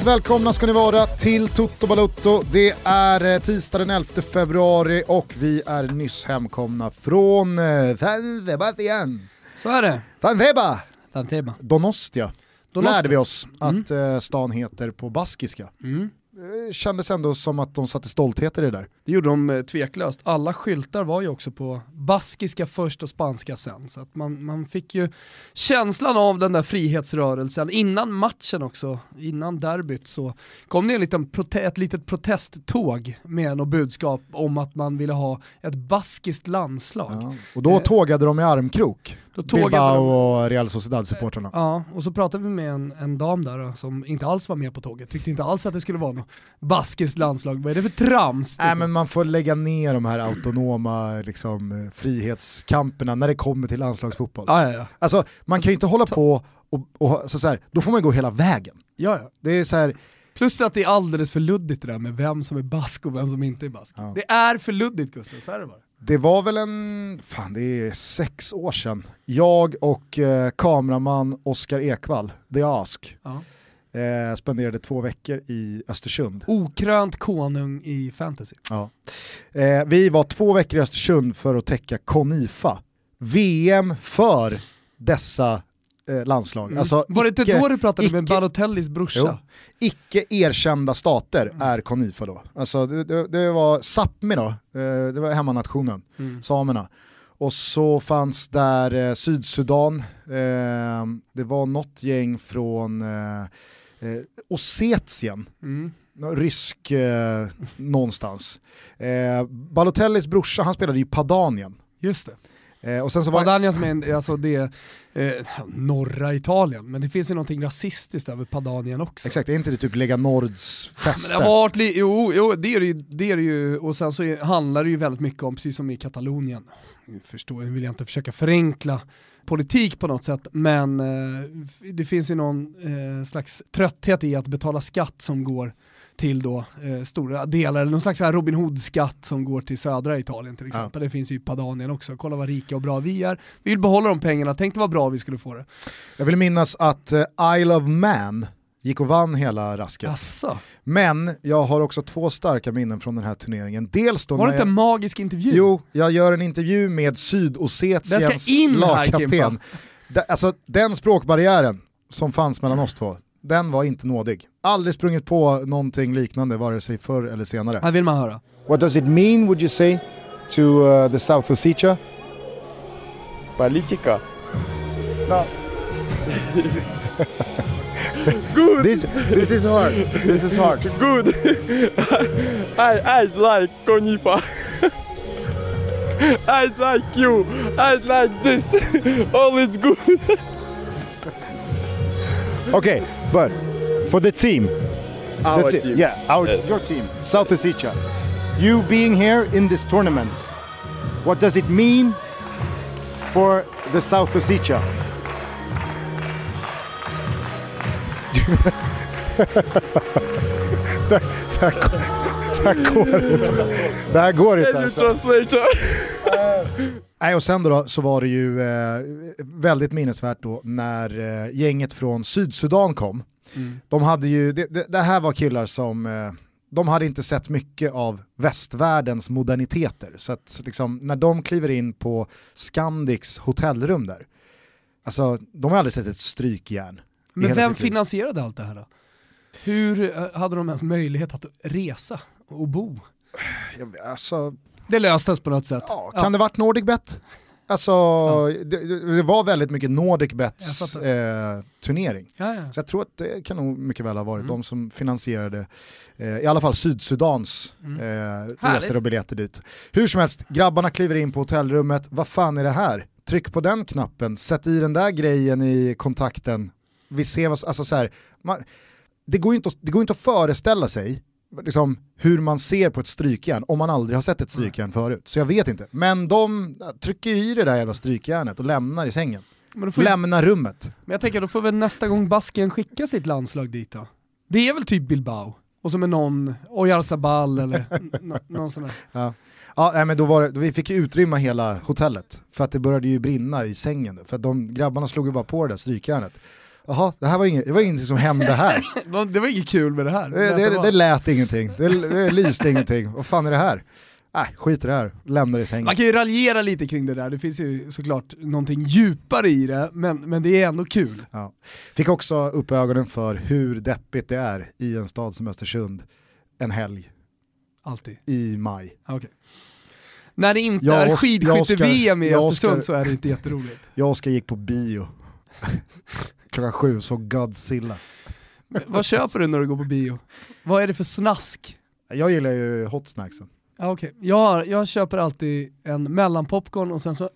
Hjärtligt välkomna ska ni vara till Toto Balutto. Det är eh, tisdag den 11 februari och vi är nyss hemkomna från eh, San Sebastian. Så är det. Tanteba! Tanteba. Donostia. Donostia. Lärde vi oss att mm. stan heter på baskiska. Mm. Det kändes ändå som att de satte stolthet i det där. Det gjorde de eh, tveklöst. Alla skyltar var ju också på baskiska först och spanska sen. Så att man, man fick ju känslan av den där frihetsrörelsen. Innan matchen också, innan derbyt så kom det en liten ett litet protesttåg med något budskap om att man ville ha ett baskiskt landslag. Ja. Och då eh. tågade de i armkrok. Då Bilbao och Real Sociedad-supportrarna. Ja, och så pratade vi med en, en dam där då, som inte alls var med på tåget, tyckte inte alls att det skulle vara något baskiskt landslag. Vad är det för trams? Nej men man får lägga ner de här autonoma liksom, frihetskamperna när det kommer till landslagsfotboll. Ja, ja, ja. Alltså man kan ju inte hålla på och, och så, så här, då får man gå hela vägen. Ja, ja. Det är så här, Plus att det är alldeles för luddigt det där med vem som är bask och vem som inte är bask. Ja. Det är för luddigt Gustav, så är det bara. Det var väl en, fan det är sex år sedan, jag och eh, kameraman Oskar Ekvall, The Ask, ja. Eh, spenderade två veckor i Östersund. Okrönt konung i fantasy. Ja. Eh, vi var två veckor i Östersund för att täcka Konifa, VM för dessa eh, landslag. Mm. Alltså, var det inte då du pratade icke, med Balotellis brorsa? Jo, icke erkända stater mm. är Konifa då. Alltså, det, det, det var Sápmi då, eh, det var hemmanationen, mm. samerna. Och så fanns där eh, Sydsudan, eh, det var något gäng från eh, Ossetien, mm. rysk eh, någonstans. Eh, Balotellis brorsa, han spelade i Padanien. Just det. Eh, och sen så var... Padania som är alltså det, eh, norra Italien, men det finns ju någonting rasistiskt över Padanien också. Exakt, är inte det typ Lega Nords fäste? Jo, jo, det är det, ju, det är det ju, och sen så är, handlar det ju väldigt mycket om, precis som i Katalonien, förstår, vill jag inte försöka förenkla politik på något sätt, men eh, det finns ju någon eh, slags trötthet i att betala skatt som går till då eh, stora delar, eller någon slags Robin Hood-skatt som går till södra Italien till exempel. Ja. Det finns ju i Padanien också, kolla vad rika och bra vi är. Vi vill behålla de pengarna, tänk vad bra vi skulle få det. Jag vill minnas att eh, Isle of Man gick och vann hela rasket. Asså. Men jag har också två starka minnen från den här turneringen. Dels då Var det inte jag... en magisk intervju? Jo, jag gör en intervju med Sydossetiens lagkapten. Alltså den språkbarriären som fanns mellan oss två, den var inte nådig. Aldrig sprungit på någonting liknande vare sig förr eller senare. Här vill man höra. What does it mean would you say to uh, the South Ossetia? Politica. No. Good. This this is hard. This is hard. Good. I I like Konifa. I like you. I like this. All is good. okay, but for the team, our the team, yeah, our yes. your team, South Ossetia, you being here in this tournament, what does it mean for the South Ossetia? Det, det, här, det här går inte. Det här går inte alltså. Nej, och sen då så var det ju eh, väldigt minnesvärt då när eh, gänget från Sydsudan kom. Mm. De hade ju, det, det, det, här var killar som, eh, de hade inte sett mycket av västvärldens moderniteter. Så att liksom, när de kliver in på Scandics hotellrum där, alltså de har aldrig sett ett strykjärn. Men vem finansierade allt det här då? Hur eh, hade de ens möjlighet att resa och bo? Alltså, det löstes på något sätt. Ja, kan ja. det varit NordicBet? Alltså, ja. det, det, var väldigt mycket NordicBets eh, turnering. Ja, ja. Så jag tror att det kan nog mycket väl ha varit mm. de som finansierade eh, i alla fall Sydsudans mm. eh, resor och biljetter dit. Hur som helst, grabbarna kliver in på hotellrummet, vad fan är det här? Tryck på den knappen, sätt i den där grejen i kontakten. Vi ser vad, alltså så här, man, det, går inte att, det går inte att föreställa sig liksom, hur man ser på ett strykjärn om man aldrig har sett ett strykjärn förut. Så jag vet inte. Men de trycker i det där jävla strykjärnet och lämnar i sängen. Lämnar rummet. Men jag tänker då får väl nästa gång Basken skicka sitt landslag dit då? Det är väl typ Bilbao? Och så med någon Oyarzabal eller någon sån där. Ja. Ja, men då var det, vi fick ju utrymma hela hotellet för att det började ju brinna i sängen. För att de grabbarna slog ju bara på det där strykjärnet. Jaha, det här var inget, det var ingenting som hände här. det var inget kul med det här. Det, det, det lät ingenting, det, det lyste ingenting. Vad fan är det här? Nej, äh, skit i det här, lämna det i sängen. Man kan ju raljera lite kring det där, det finns ju såklart någonting djupare i det, men, men det är ändå kul. Ja. Fick också upp ögonen för hur deppigt det är i en stad som Östersund en helg. Alltid? I maj. Okay. När det inte jag är skidskytte-VM i Östersund så är det inte jätteroligt. Jag och Oskar gick på bio. Klockan sju så Godzilla. Vad köper du när du går på bio? Vad är det för snask? Jag gillar ju hot snacksen. Ah, okay. jag, jag köper alltid en mellanpopcorn och sen så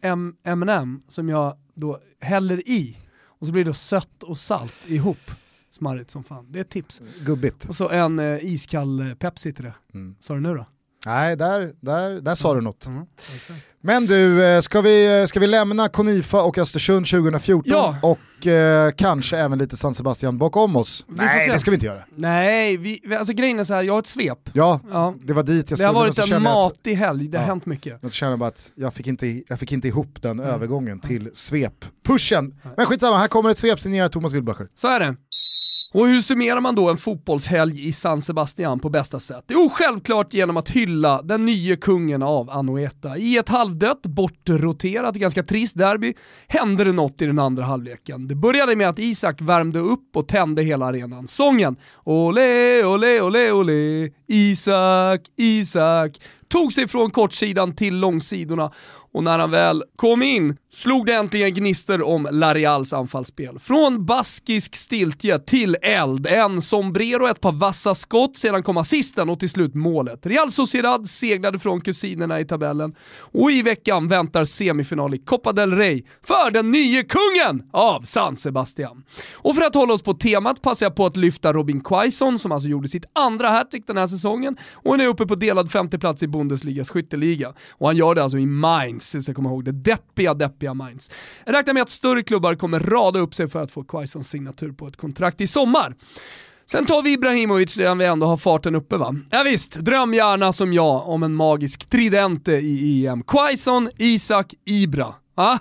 M&M som jag då häller i. Och så blir det sött och salt ihop. Smarrigt som fan. Det är ett tips. Gubbigt. Och så en eh, iskall eh, Pepsi till det. Mm. Sa du nu då? Nej, där, där, där sa du något. Mm. Men du, eh, ska vi, eh, ska vi lämna Konifa och Östersund 2014 ja. och eh, kanske även lite San Sebastian bakom oss? Vi Nej, det ska vi inte göra. Nej, vi, alltså grejen är så här, jag har ett svep. Ja, ja. det var dit jag skulle. Det har varit en matig helg, det har ja. hänt mycket. Men så känner jag bara att jag fick inte, jag fick inte ihop den mm. övergången till svep-pushen. Men skitsamma, här kommer ett svep signerat Thomas Wilbacher. Så är det. Och hur summerar man då en fotbollshelg i San Sebastian på bästa sätt? Jo, självklart genom att hylla den nya kungen av Anoeta. I ett halvdött, bortroterat, ganska trist derby hände det något i den andra halvleken. Det började med att Isak värmde upp och tände hela arenan. Sången Ole, ole, ole, ole, Isak, Isak tog sig från kortsidan till långsidorna och när han väl kom in slog det äntligen gnister om Larials anfallsspel. Från baskisk stiltje till eld, en sombrero, ett par vassa skott, sedan kom assisten och till slut målet. Real Sociedad seglade från kusinerna i tabellen och i veckan väntar semifinal i Copa del Rey för den nye kungen av San Sebastian. Och för att hålla oss på temat passar jag på att lyfta Robin Quaison som alltså gjorde sitt andra hattrick den här säsongen och är nu uppe på delad femteplats i Bundesligas skytteliga. Och han gör det alltså i Mainz, så jag kommer ihåg det deppiga, deppiga Mainz. Jag räknar med att större klubbar kommer rada upp sig för att få Quaisons signatur på ett kontrakt i sommar. Sen tar vi Ibrahimovic där vi ändå har farten uppe va? Ja, visst, dröm gärna som jag om en magisk tridente i EM. Quaison, Isak, Ibra. Ah?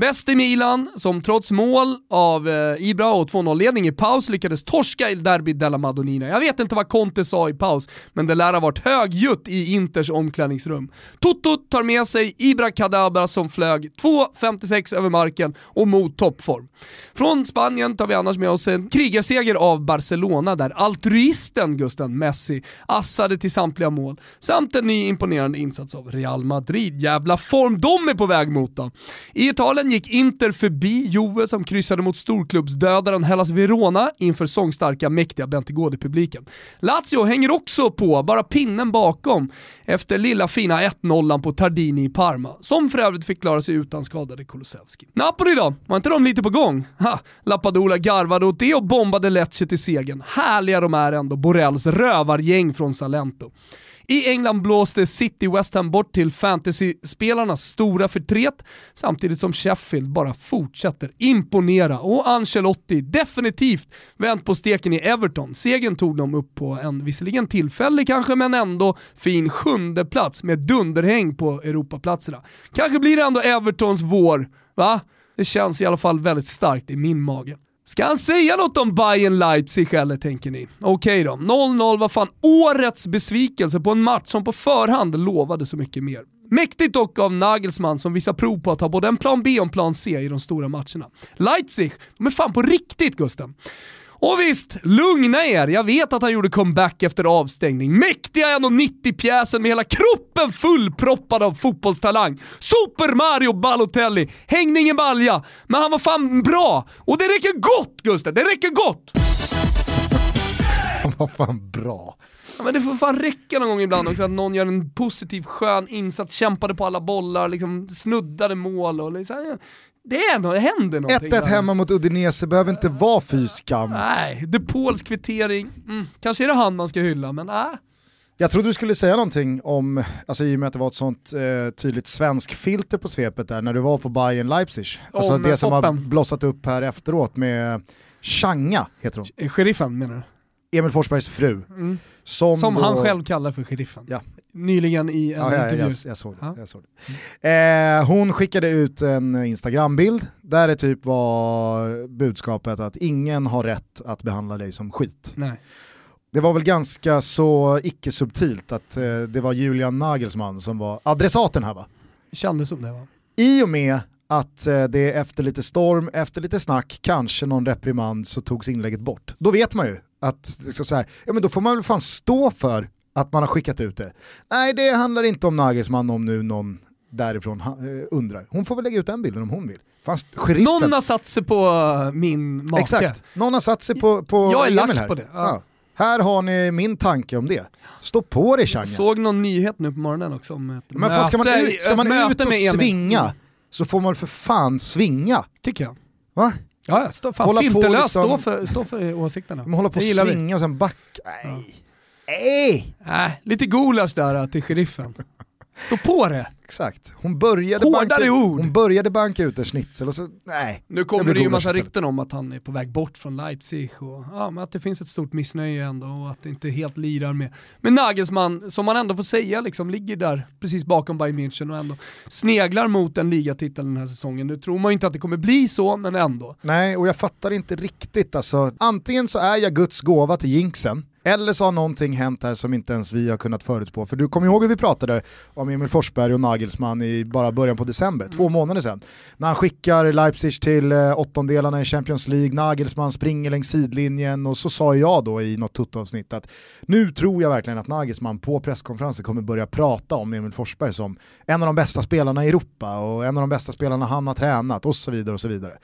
Bäst i Milan, som trots mål av eh, Ibra och 2-0-ledning i paus lyckades torska i Derby della Madonnina. Jag vet inte vad Conte sa i paus, men det lär ha varit högljutt i Inters omklädningsrum. Toto tar med sig Ibra Kadabra som flög 2.56 över marken och mot toppform. Från Spanien tar vi annars med oss en krigarseger av Barcelona där altruisten Gusten Messi assade till samtliga mål, samt en ny imponerande insats av Real Madrid. Jävla form de är på väg mot då. I Italien Sen gick Inter förbi Juve som kryssade mot storklubbsdödaren Hellas Verona inför sångstarka, mäktiga Bentegodi-publiken. Lazio hänger också på, bara pinnen bakom, efter lilla fina 1-0 på Tardini i Parma, som för övrigt fick klara sig utan skadade Kulusevski. Napoli då? Var inte de lite på gång? Ha, Lappadula garvade åt det och bombade Lecce till segern. Härliga de är ändå, Borrells rövargäng från Salento. I England blåste City West Ham bort till fantasy-spelarnas stora förtret, samtidigt som Sheffield bara fortsätter imponera och Ancelotti definitivt vänt på steken i Everton. Segern tog de upp på en visserligen tillfällig kanske, men ändå fin sjunde plats med dunderhäng på Europaplatserna. Kanske blir det ändå Evertons vår, va? Det känns i alla fall väldigt starkt i min mage. Ska han säga något om Bayern Leipzig eller tänker ni? Okej då, 0-0 var fan årets besvikelse på en match som på förhand lovade så mycket mer. Mäktigt dock av Nagelsmann som visar prov på att ha både en plan B och en plan C i de stora matcherna. Leipzig, de är fan på riktigt Gusten. Och visst, lugna er, jag vet att han gjorde comeback efter avstängning. Mäktiga 1,90-pjäsen med hela kroppen fullproppad av fotbollstalang. Super Mario Balotelli, hängde ingen balja, men han var fan bra! Och det räcker gott Gustav, det räcker gott! Han var fan bra. Ja, men det får fan räcka någon gång ibland också att någon gör en positiv skön insats, kämpade på alla bollar, liksom snuddade mål och liksom, det, är ändå, det händer någonting. 1-1 hemma mot Udinese behöver inte vara fy skam. Nej, De Pauls kvittering, mm, kanske är det han man ska hylla, men nej. Jag trodde du skulle säga någonting om, alltså i och med att det var ett sånt eh, tydligt svensk filter på svepet där när du var på Bayern Leipzig. Alltså om det som toppen. har blossat upp här efteråt med Changa heter hon. Sheriffen menar du? Emil Forsbergs fru. Mm. Som, Som då, han själv kallar för sheriffen. Ja. Nyligen i en Ja, ja, intervju. jag, jag såg det. Ja. Jag såg det. Eh, hon skickade ut en Instagram-bild där det typ var budskapet att ingen har rätt att behandla dig som skit. Nej. Det var väl ganska så icke-subtilt att eh, det var Julian Nagelsmann som var adressaten här va? Kändes som det va? I och med att eh, det efter lite storm, efter lite snack, kanske någon reprimand så togs inlägget bort. Då vet man ju att liksom så här, ja, men då får man väl fan stå för att man har skickat ut det. Nej det handlar inte om Nagelsmann om nu någon därifrån eh, undrar. Hon får väl lägga ut den bilden om hon vill. Sheriffen... Någon har satt sig på min make. Exakt, någon har satt sig på, på Jag är Emil lack här. på det, ja. Här har ni min tanke om det. Stå på dig Jag Changa. såg någon nyhet nu på morgonen också om ett Men fan, ska man möte- ut, ska man möte ut och svinga Mm, så får man för fan svinga. Tycker jag. Va? Ja, ja, stå, fan, Hålla på filterlöst, liksom- stå, för, stå för åsikterna. Man håller på att gillar vi. svinga och sen back. Nej. Nej! Äh, lite gulasch där äh, till sheriffen. Stå på det! Exakt. Hon började, Hårdare banka, ord. hon började banka ut en schnitzel och så, nej. Nu kommer det ju gulasch massa istället. rykten om att han är på väg bort från Leipzig och ja, att det finns ett stort missnöje ändå och att det inte helt lirar med, med Nagelsmann, som man ändå får säga liksom ligger där precis bakom Bayern München och ändå sneglar mot en ligatitel den här säsongen. Nu tror man ju inte att det kommer bli så, men ändå. Nej, och jag fattar inte riktigt alltså. Antingen så är jag Guds gåva till jinxen, eller så har någonting hänt här som inte ens vi har kunnat förutspå. För du kommer ihåg hur vi pratade om Emil Forsberg och Nagelsmann i bara början på december, två månader sedan. När han skickar Leipzig till eh, åttondelarna i Champions League, Nagelsmann springer längs sidlinjen och så sa jag då i något tuttoavsnitt att nu tror jag verkligen att Nagelsmann på presskonferensen kommer börja prata om Emil Forsberg som en av de bästa spelarna i Europa och en av de bästa spelarna han har tränat och så vidare och så vidare.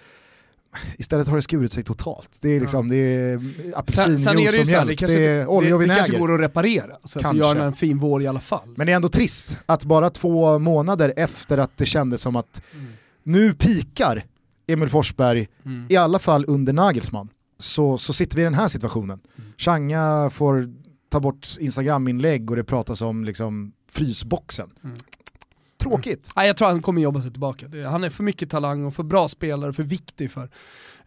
Istället har det skurit sig totalt. Det är liksom, det är apelsinjuice som här, det kanske, det är olja och det, det kanske vinäger. går att reparera. Så Kanske. gör han en fin vår i alla fall. Men det är ändå trist att bara två månader efter att det kändes som att Mm. nu pikar Emil Forsberg, Mm. i alla fall under Nagelsmann, så, så sitter vi i den här situationen. Mm. Changa får ta bort Instagram-inlägg och det pratas om liksom frysboxen. Mm. Tråkigt. Nej, jag tror han kommer jobba sig tillbaka. Han är för mycket talang och för bra spelare, för viktig för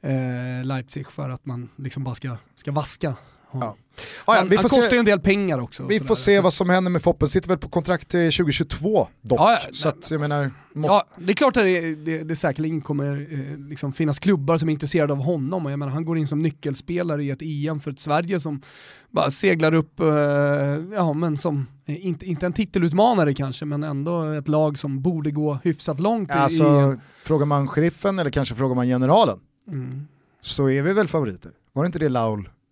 eh, Leipzig för att man liksom bara ska, ska vaska honom. Ja, ja, han vi han får kostar se, ju en del pengar också. vi får se så- vad som händer med Foppen, sitter väl på kontrakt till 2022 dock. Ja, ja, så nej, att jag men menar, måste, Ja, det är klart att det, det, det säkerligen kommer eh, liksom finnas klubbar som är intresserade av honom. Och jag menar, han går in som nyckelspelare i ett EM för ett Sverige som bara seglar upp, eh, ja men som, eh, inte, inte en titelutmanare kanske, men ändå ett lag som borde gå hyfsat långt i alltså EM. frågar man sheriffen eller kanske frågar man generalen Mm. så är vi väl favoriter. Var det inte det Laul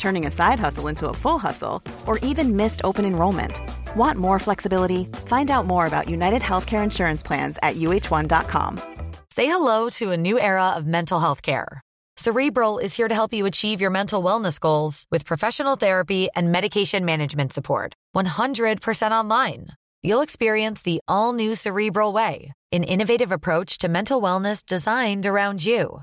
turning a side hustle into a full hustle, or even missed open enrollment. Want more flexibility? Find out more about United Healthcare Insurance Plans at uh1.com. Say hello to a new era of mental health care. Cerebral is here to help you achieve your mental wellness goals with professional therapy and medication management support. 100% online. You'll experience the all new Cerebral Way, an innovative approach to mental wellness designed around you.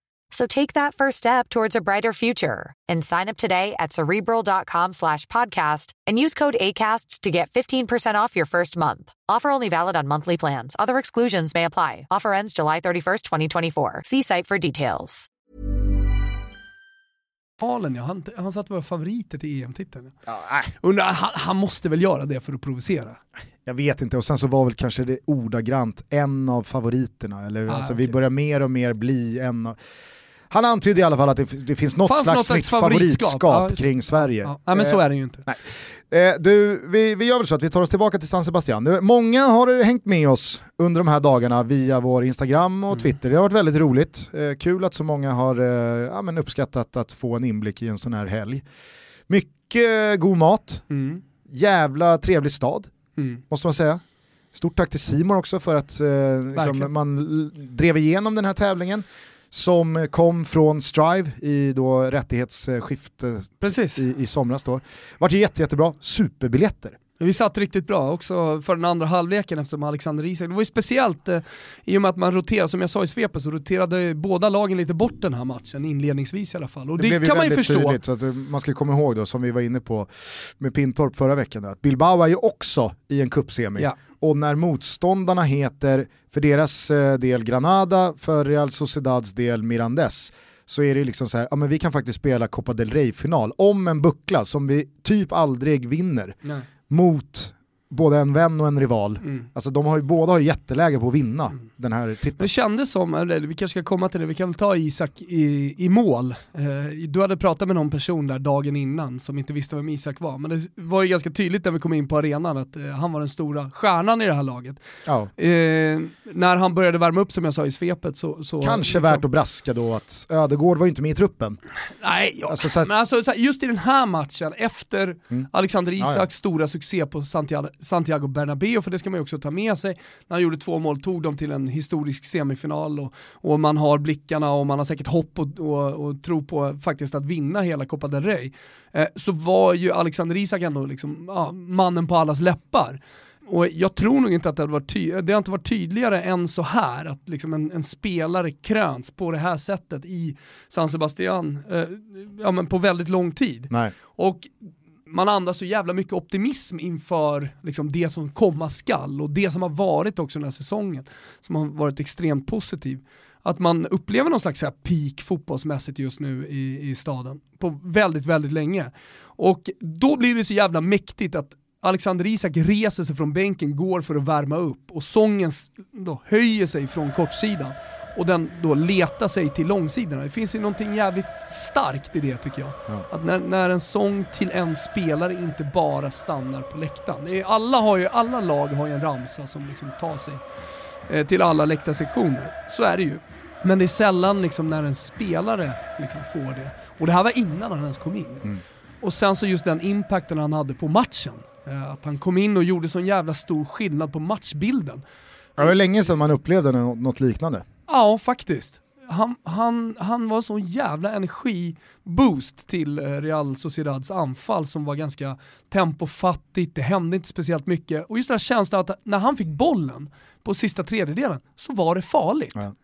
So take that first step towards a brighter future and sign up today at cerebral.com slash podcast and use code ACAST to get 15% off your first month. Offer only valid on monthly plans. Other exclusions may apply. Offer ends July 31st, 2024. See site for details. Halen, ja. Han, han satt våra favoriter till EM-titeln. Ja, han, han måste väl göra det för att provocera? jag vet inte, och sen så var väl kanske det ordagrant en av favoriterna, eller Ah, alltså, okej. vi börjar mer och mer bli en av... Han antydde i alla fall att det, det finns något Fanns slags något slags nytt favoritskap, favoritskap. Ja, kring Sverige. Ja, nej, men så är det ju inte. Eh, du, vi, vi gör väl så att vi tar oss tillbaka till San Sebastian. Många har hängt med oss under de här dagarna via vår Instagram och Twitter. Det har varit väldigt roligt. Eh, kul att så många har eh, ja, men uppskattat att få en inblick i en sån här helg. Mycket god mat, Mm. jävla trevlig stad, Mm. måste man säga. Stort tack till Simon också för att eh, liksom, man drev igenom den här tävlingen som kom från Strive i då rättighetsskifte Precis. i, i somras då. Vart jätte, jättebra, superbiljetter. Vi satt riktigt bra också för den andra halvleken eftersom Alexander Isak, det var ju speciellt eh, i och med att man roterade, som jag sa i svepet så roterade båda lagen lite bort den här matchen inledningsvis i alla fall. Och det, blev ju kan man ju förstå. Tydligt, så att eh, man ska komma ihåg då, som vi var inne på med Pintorp förra veckan, att Bilbao är ju också i en cupsemi. Ja. Och när motståndarna heter, för deras eh, del Granada, för Real Sociedads del Mirandes, så är det liksom så här, ja men vi kan faktiskt spela Copa del Rey-final om en buckla som vi typ aldrig vinner Nej mot både en vän och en rival. Mm. Alltså de har ju, båda har ju jätteläge på att vinna den här titeln. Det kändes som, eller vi kanske ska komma till det, vi kan väl ta Isak i, i mål. Eh, du hade pratat med någon person där dagen innan som inte visste vem Isak var, men det var ju ganska tydligt när vi kom in på arenan att eh, han var den stora stjärnan i det här laget. Ja. Eh, när han började värma upp som jag sa i svepet så... så Kanske liksom- värt att braska då att Ödegård var ju inte med i truppen. Nej, ja. Alltså, så här- men alltså just i den här matchen, efter Mm. Alexander Isaks ja. stora succé på Santiago, Santiago Bernabéu, för det ska man ju också ta med sig, när han gjorde två mål, tog dem till en historisk semifinal och, och man har blickarna och man har säkert hopp och, och, och tro på faktiskt att vinna hela Copa del Rey, eh, så var ju Alexander Isak ändå liksom, ja, mannen på allas läppar. Och jag tror nog inte att det, hade varit ty- det har inte varit tydligare än så här att liksom en, en spelare kröns på det här sättet i San Sebastian eh, ja, men på väldigt lång tid. Nej. Och man andas så jävla mycket optimism inför liksom, det som komma skall och det som har varit också den här säsongen som har varit extremt positiv. Att man upplever någon slags så här peak fotbollsmässigt just nu i, i staden på väldigt, väldigt länge. Och då blir det så jävla mäktigt att Alexander Isak reser sig från bänken, går för att värma upp och sången då höjer sig från kortsidan och den då letar sig till långsidorna. Det finns ju någonting jävligt starkt i det tycker jag. Ja. Att när, när en sång till en spelare inte bara stannar på läktaren. Alla, har ju, alla lag har ju en ramsa som liksom tar sig eh, till alla läktarsektioner. Så är det ju. Men det är sällan liksom när en spelare liksom får det. Och det här var innan han ens kom in. Mm. Och sen så just den impacten han hade på matchen. Eh, att han kom in och gjorde sån jävla stor skillnad på matchbilden. Det var länge sedan man upplevde nå- något liknande. Ja, faktiskt. Han, han, han var sån jävla energiboost till eh, Real Sociedads anfall som var ganska tempofattigt, det hände inte speciellt mycket. Och just den här känslan att när han fick bollen på sista tredjedelen så var det farligt. Ja.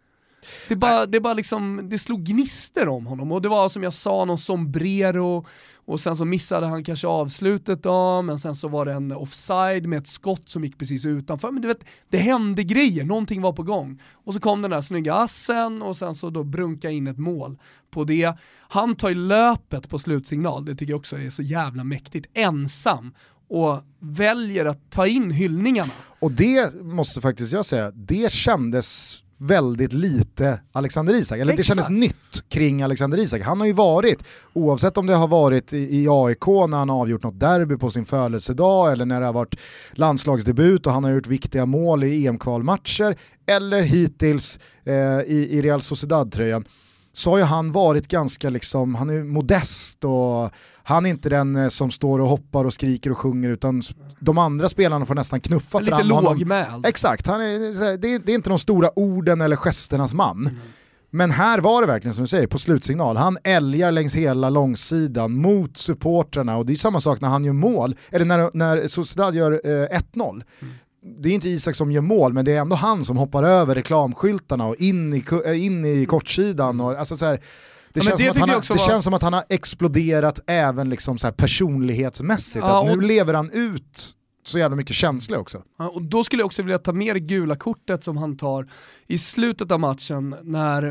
Det, bara, det, bara liksom, det slog gnister om honom och det var som jag sa, någon sombrero och sen så missade han kanske avslutet då, men sen så var det en offside med ett skott som gick precis utanför. Men du vet, det hände grejer, någonting var på gång. Och så kom den där snygga assen och sen så då brunka in ett mål på det. Han tar ju löpet på slutsignal, det tycker jag också är så jävla mäktigt, ensam och väljer att ta in hyllningarna. Och det måste faktiskt jag säga, det kändes väldigt lite Alexander Isak, eller det Exakt. kändes nytt kring Alexander Isak. Han har ju varit, oavsett om det har varit i, i AIK när han har avgjort något derby på sin födelsedag eller när det har varit landslagsdebut och han har gjort viktiga mål i EM-kvalmatcher eller hittills eh, i, i Real Sociedad-tröjan så har ju han varit ganska liksom, han är modest och han är inte den eh, som står och hoppar och skriker och sjunger utan de andra spelarna får nästan knuffa Lite fram honom. lågmäld. Exakt, han är, det, är, det är inte de stora orden eller gesternas man. Mm. Men här var det verkligen som du säger, på slutsignal. Han älgar längs hela långsidan mot supportrarna och det är samma sak när han gör mål, eller när, när Sociedad gör eh, 1-0. Mm. Det är inte Isak som gör mål, men det är ändå han som hoppar över reklamskyltarna och in i, äh, in i kortsidan. Och, alltså så här, det, känns, det som han det var- känns som att han har exploderat även liksom så här personlighetsmässigt. Ja, att nu och- lever han ut så jävla mycket känsla också. Ja, och då skulle jag också vilja ta med det gula kortet som han tar i slutet av matchen när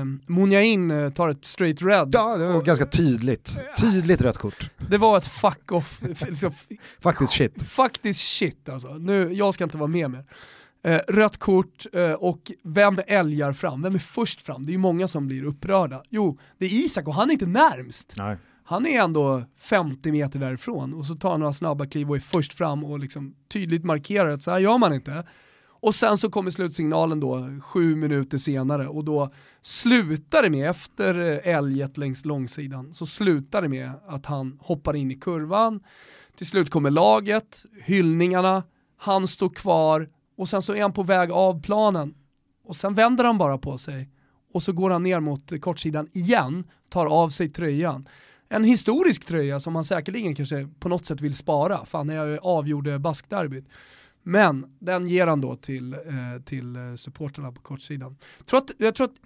eh, Munjain eh, tar ett straight red. Ja, det var ganska tydligt. Tydligt rött kort. Det var ett fuck off, liksom, Faktiskt shit. faktiskt shit alltså. Nu, jag ska inte vara med mer. Eh, rött kort eh, och vem älgar fram? Vem är först fram? Det är ju många som blir upprörda. Jo, det är Isak och han är inte närmst. Nej. Han är ändå 50 meter därifrån och så tar han några snabba kliv och är först fram och liksom tydligt markerar att så här gör man inte. Och sen så kommer slutsignalen då sju minuter senare och då slutar det med, efter älget längs långsidan, så slutar det med att han hoppar in i kurvan. Till slut kommer laget, hyllningarna, han står kvar och sen så är han på väg av planen och sen vänder han bara på sig och så går han ner mot kortsidan igen, tar av sig tröjan. En historisk tröja som han säkerligen kanske på något sätt vill spara, fan jag avgjorde baskderbyt. Men den ger han då till, eh, till eh, supporterna på kortsidan. Tror att, jag, tror att,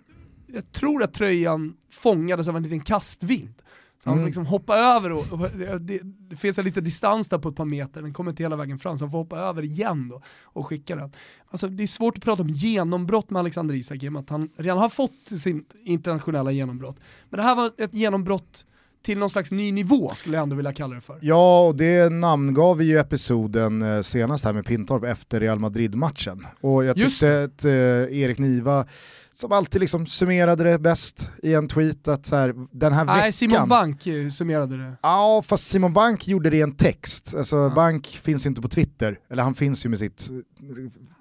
jag tror att tröjan fångades av en liten kastvind. Så han mm. liksom hoppa över och, och det, det, finns en liten distans där på ett par meter, den kommer inte hela vägen fram så han får hoppa över igen då och skicka den. Alltså det är svårt att prata om genombrott med Alexander Isak i att han redan har fått sitt internationella genombrott. Men det här var ett genombrott till någon slags ny nivå skulle jag ändå vilja kalla det för. Ja, och det namngav vi ju episoden eh, senast här med Pintorp efter Real Madrid-matchen. Och jag tyckte att eh, Erik Niva som alltid liksom summerade det bäst i en tweet att så här, den här veckan... Nej, Simon Bank summerade det. Ja, fast Simon Bank gjorde det i en text. Alltså ja. Bank finns ju inte på Twitter, eller han finns ju med sitt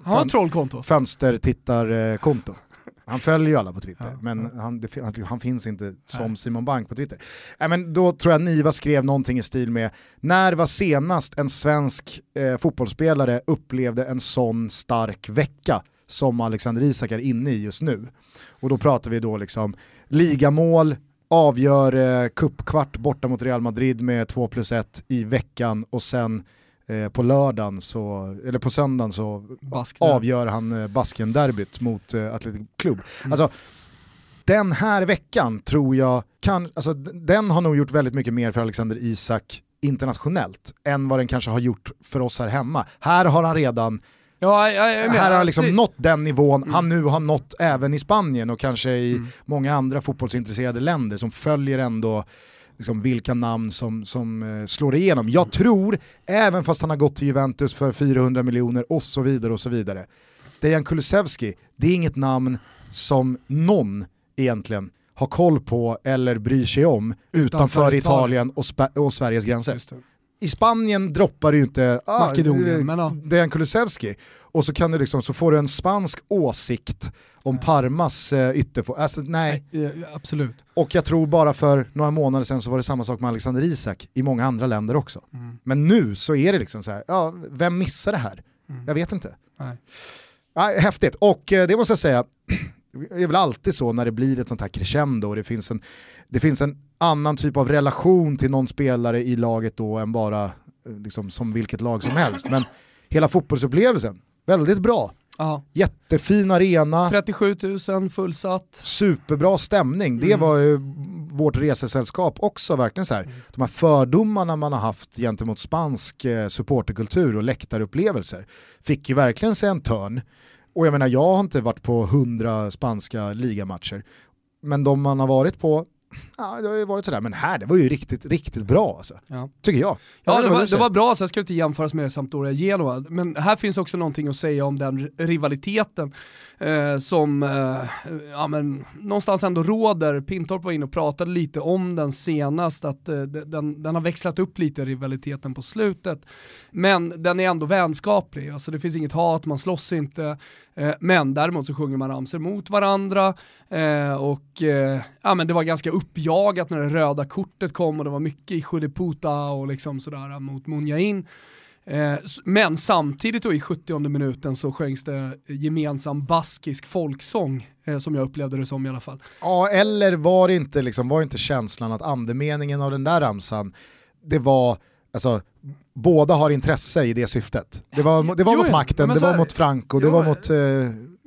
han har trollkonto. fönstertittarkonto. Han följer ju alla på Twitter, ja, men ja. Han, det, han, finns inte som Nej. Simon Bank på Twitter. Äh, men då tror jag Niva skrev någonting i stil med, när var senast en svensk eh, fotbollsspelare upplevde en sån stark vecka som Alexander Isak är inne i just nu? Och då pratar vi då liksom ligamål, avgör eh, borta mot Real Madrid med 2 plus 1 i veckan och sen Eh, på lördagen, så, eller på söndagen så avgör han eh, Basken-derbyt mot eh, Athletic Club. Mm. Alltså, den här veckan tror jag, kan, alltså, den har nog gjort väldigt mycket mer för Alexander Isak internationellt än vad den kanske har gjort för oss här hemma. Här har han redan Ja, jag, jag här har han liksom nått den nivån mm. han nu har nått även i Spanien och kanske i mm. många andra fotbollsintresserade länder som följer ändå liksom vilka namn som, som eh, slår igenom. Jag tror, även fast han har gått till Juventus för 400 miljoner och så vidare och så vidare, Dejan Kulusevski, det är inget namn som någon egentligen har koll på eller bryr sig om utanför, utanför Italien, och, och, Sveriges gränser. I Spanien droppar du ju inte ah, Makedonien, men ja. Dejan Kulusevski och så, kan du liksom, så får du en spansk åsikt om Parmas eh, ytterfor... Alltså, nej. nej. Absolut. Och jag tror bara för några månader sedan så var det samma sak med Alexander Isak i många andra länder också. Mm. Men nu så är det liksom så här, ja, vem missar det här? Mm. Jag vet inte. Nej. Ja, häftigt, och eh, det måste jag säga, är väl alltid så när det blir ett sånt här crescendo och det finns en, det finns en annan typ av relation till någon spelare i laget då än bara eh, liksom, som vilket lag som helst. Men hela fotbollsupplevelsen, väldigt bra. Aha. Jättefin arena. 37 000 fullsatt. Superbra stämning. Det mm. var ju vårt resesällskap också verkligen så här. Mm. De här fördomarna man har haft gentemot spansk eh, supporterkultur och läktarupplevelser fick ju verkligen sig en törn. Och jag menar, jag har inte varit på hundra spanska ligamatcher. Men de man har varit på, ja, det har ju varit sådär, men här, det var ju riktigt, riktigt bra alltså. Ja. Tycker jag. Ja, det var, det var bra, sen ska det inte jämföras med Sampdoria Genoa, men här finns också någonting att säga om den rivaliteten eh, som eh, ja, men, någonstans ändå råder. Pintorp var inne och pratade lite om den senast, att eh, den, den har växlat upp lite rivaliteten på slutet. Men den är ändå vänskaplig, alltså det finns inget hat, man slåss inte. Eh, men däremot så sjunger man ramsor mot varandra eh, och eh, ja, men det var ganska uppjagat när det röda kortet kom och det var mycket i Shuliputa och liksom sådär mot Munjain. Eh, men samtidigt då i 70 minuten så sjöngs det gemensam baskisk folksång eh, som jag upplevde det som i alla fall. Ja, eller var inte, liksom, var inte känslan att andemeningen av den där ramsan, det var, alltså, båda har intresse i det syftet. Det var, det var jo, mot makten, det var mot Franco, det var mot eh,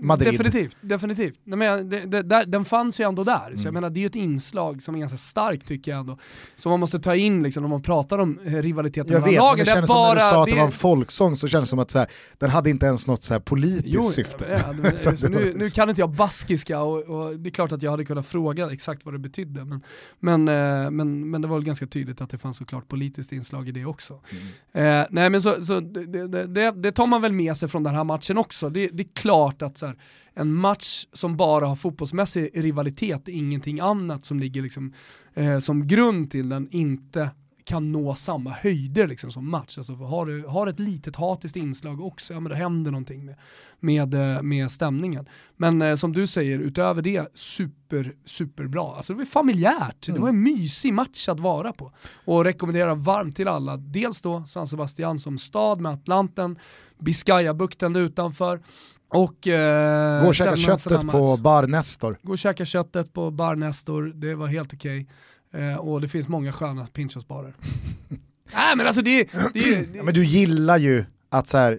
Madrid. Definitivt, definitivt. Nej, men, det, det, där, den fanns ju ändå där, mm. så jag mm. menar det är ju ett inslag som är ganska starkt tycker jag ändå. Som man måste ta in liksom, när man pratar om eh, rivaliteten mellan lagen. Jag vet, men det kändes som när du sa att det var en folksång så kändes det som att så här, den hade inte ens något så här politiskt jo, syfte. Ja, det, nu, nu, kan inte jag baskiska och, och, det är klart att jag hade kunnat fråga exakt vad det betydde. Men, men, eh, men, men det var väl ganska tydligt att det fanns såklart politiskt inslag i det också. Mm. Eh, nej men så, så det, det, tar man väl med sig från den här matchen också. Det, det är klart att så här, en match som bara har fotbollsmässig rivalitet, ingenting annat som ligger liksom, eh, som grund till den, inte kan nå samma höjder liksom som match. Alltså har, du, har ett litet hatiskt inslag också, ja men då händer någonting med, med, eh, med stämningen. Men eh, som du säger, utöver det, super, superbra. Alltså det var familjärt, mm. det var en mysig match att vara på. Och rekommenderar varmt till alla, dels då San Sebastian som stad med Atlanten, Biscayabukten utanför, och, eh, Gå och käka köttet på Bar Nestor. Gå och käka köttet på Bar Nestor, det var helt okej. Okay. Eh, och det finns många sköna pinchosbarer. Nej men alltså det, det, det Men du gillar ju att så här,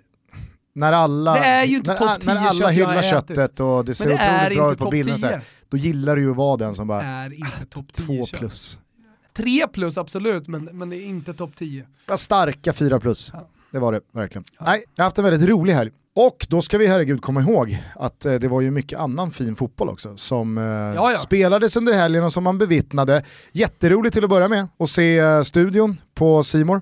när alla, när, när alla hyllar köttet och det ser det otroligt bra ut på bilden, så här, då gillar du ju att vara den som bara, är inte topp 10 två plus. Tre plus absolut, men, men det är inte topp 10. Starka fyra plus, ja. det var det verkligen. Ja. Nej, jag har haft en väldigt rolig helg. Och då ska vi herregud komma ihåg att eh, det var ju mycket annan fin fotboll också som eh, ja, ja. spelades under helgen och som man bevittnade. Jätteroligt till att börja med att se eh, studion på Simor.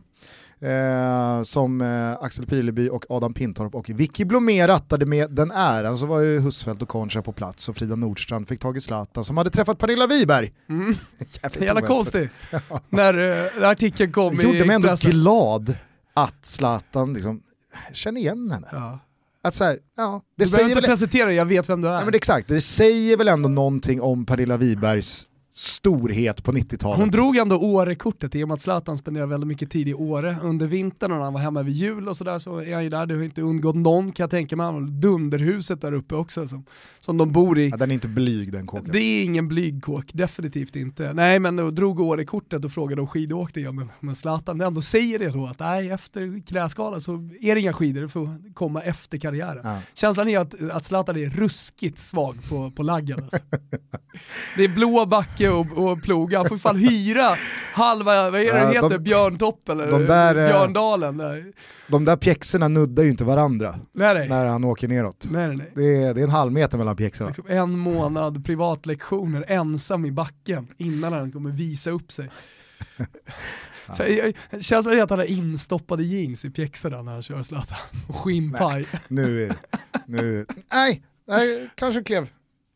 Eh, som Axel Pileby och Adam Pintorp och Vicky Blomé rattade med den äran så var ju Husfeldt och Concha på plats och Frida Nordstrand fick tag i Zlatan som hade träffat Pernilla Wiberg. Mm. Jävla konstigt. när, när artikeln kom i gjorde mig ändå glad att Zlatan liksom känner igen henne. Ja. Att så här, ja, det du behöver inte väl... presentera, jag vet vem du är. Ja, men exakt, det säger väl ändå någonting om Pernilla Wibergs storhet på 90-talet. Hon drog ändå Åre-kortet i och med att Zlatan spenderar väldigt mycket tid i Åre under vintern och när han var hemma vid jul och sådär så är han ju där, det har inte undgått någon kan jag tänka mig, han dunderhuset där uppe också som, som de bor i. Ja, den är inte blyg den kåken. Det är ingen blyg kåk, definitivt inte. Nej men då drog Åre-kortet och frågade om skidåkning, ja, men, men Zlatan ändå säger det då att nej efter knäskalan så är det inga skidor, det får komma efter karriären. Ja. Känslan är att, att Zlatan är ruskigt svag på, på laggen alltså. Det är blå backe och, och ploga. Han får fan hyra halva, vad är det ja, heter, de, Björntopp eller de där, eh, Björndalen. Där. De där pjäxorna nuddar ju inte varandra nej, nej. när han åker neråt. Nej, nej. Det, är, det är en halv meter mellan pjäxorna. Liksom en månad privatlektioner ensam i backen innan han kommer visa upp sig. Så jag, känslan är att han har instoppade jeans i pjäxorna när han kör Zlatan. Och skinnpaj. nu är det. Nu, nej, nej, kanske klev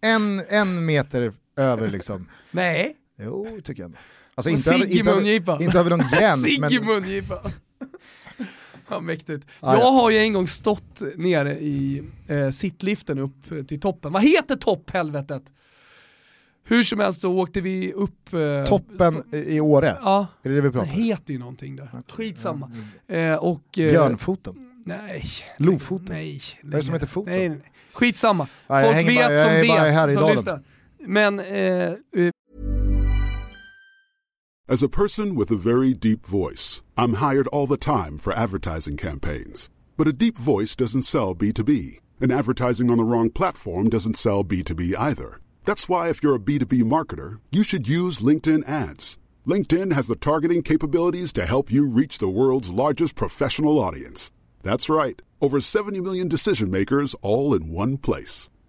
en, en meter över liksom. Nej. Jo, tycker jag. Alltså inte över, inte, över, inte över någon gräns. Sigg i mungipan. Ja, mäktigt. Ah, jag har ju en gång stått nere i eh, sittliften upp till toppen. Vad heter topp helvetet? Hur som helst så åkte vi upp... Eh, Toppen i Åre? Ja. Är det det vi pratar om? Det heter ju någonting där. Okay. Skitsamma. Eh, och, eh, Björnfoten? Nej. Lofoten? Nej. Vad är det som heter foten? Nej, nej. Skitsamma. Folk vet bara, som vet, som lyssnar. Men... Eh, As a person with a very deep voice, I'm hired all the time for advertising campaigns. But a deep voice doesn't sell B2B, and advertising on the wrong platform doesn't sell B2B either. That's why if you're a B2B marketer, you should use LinkedIn ads. LinkedIn has the targeting capabilities to help you reach the world's largest professional audience. That's right, over 70 million decision makers all in one place.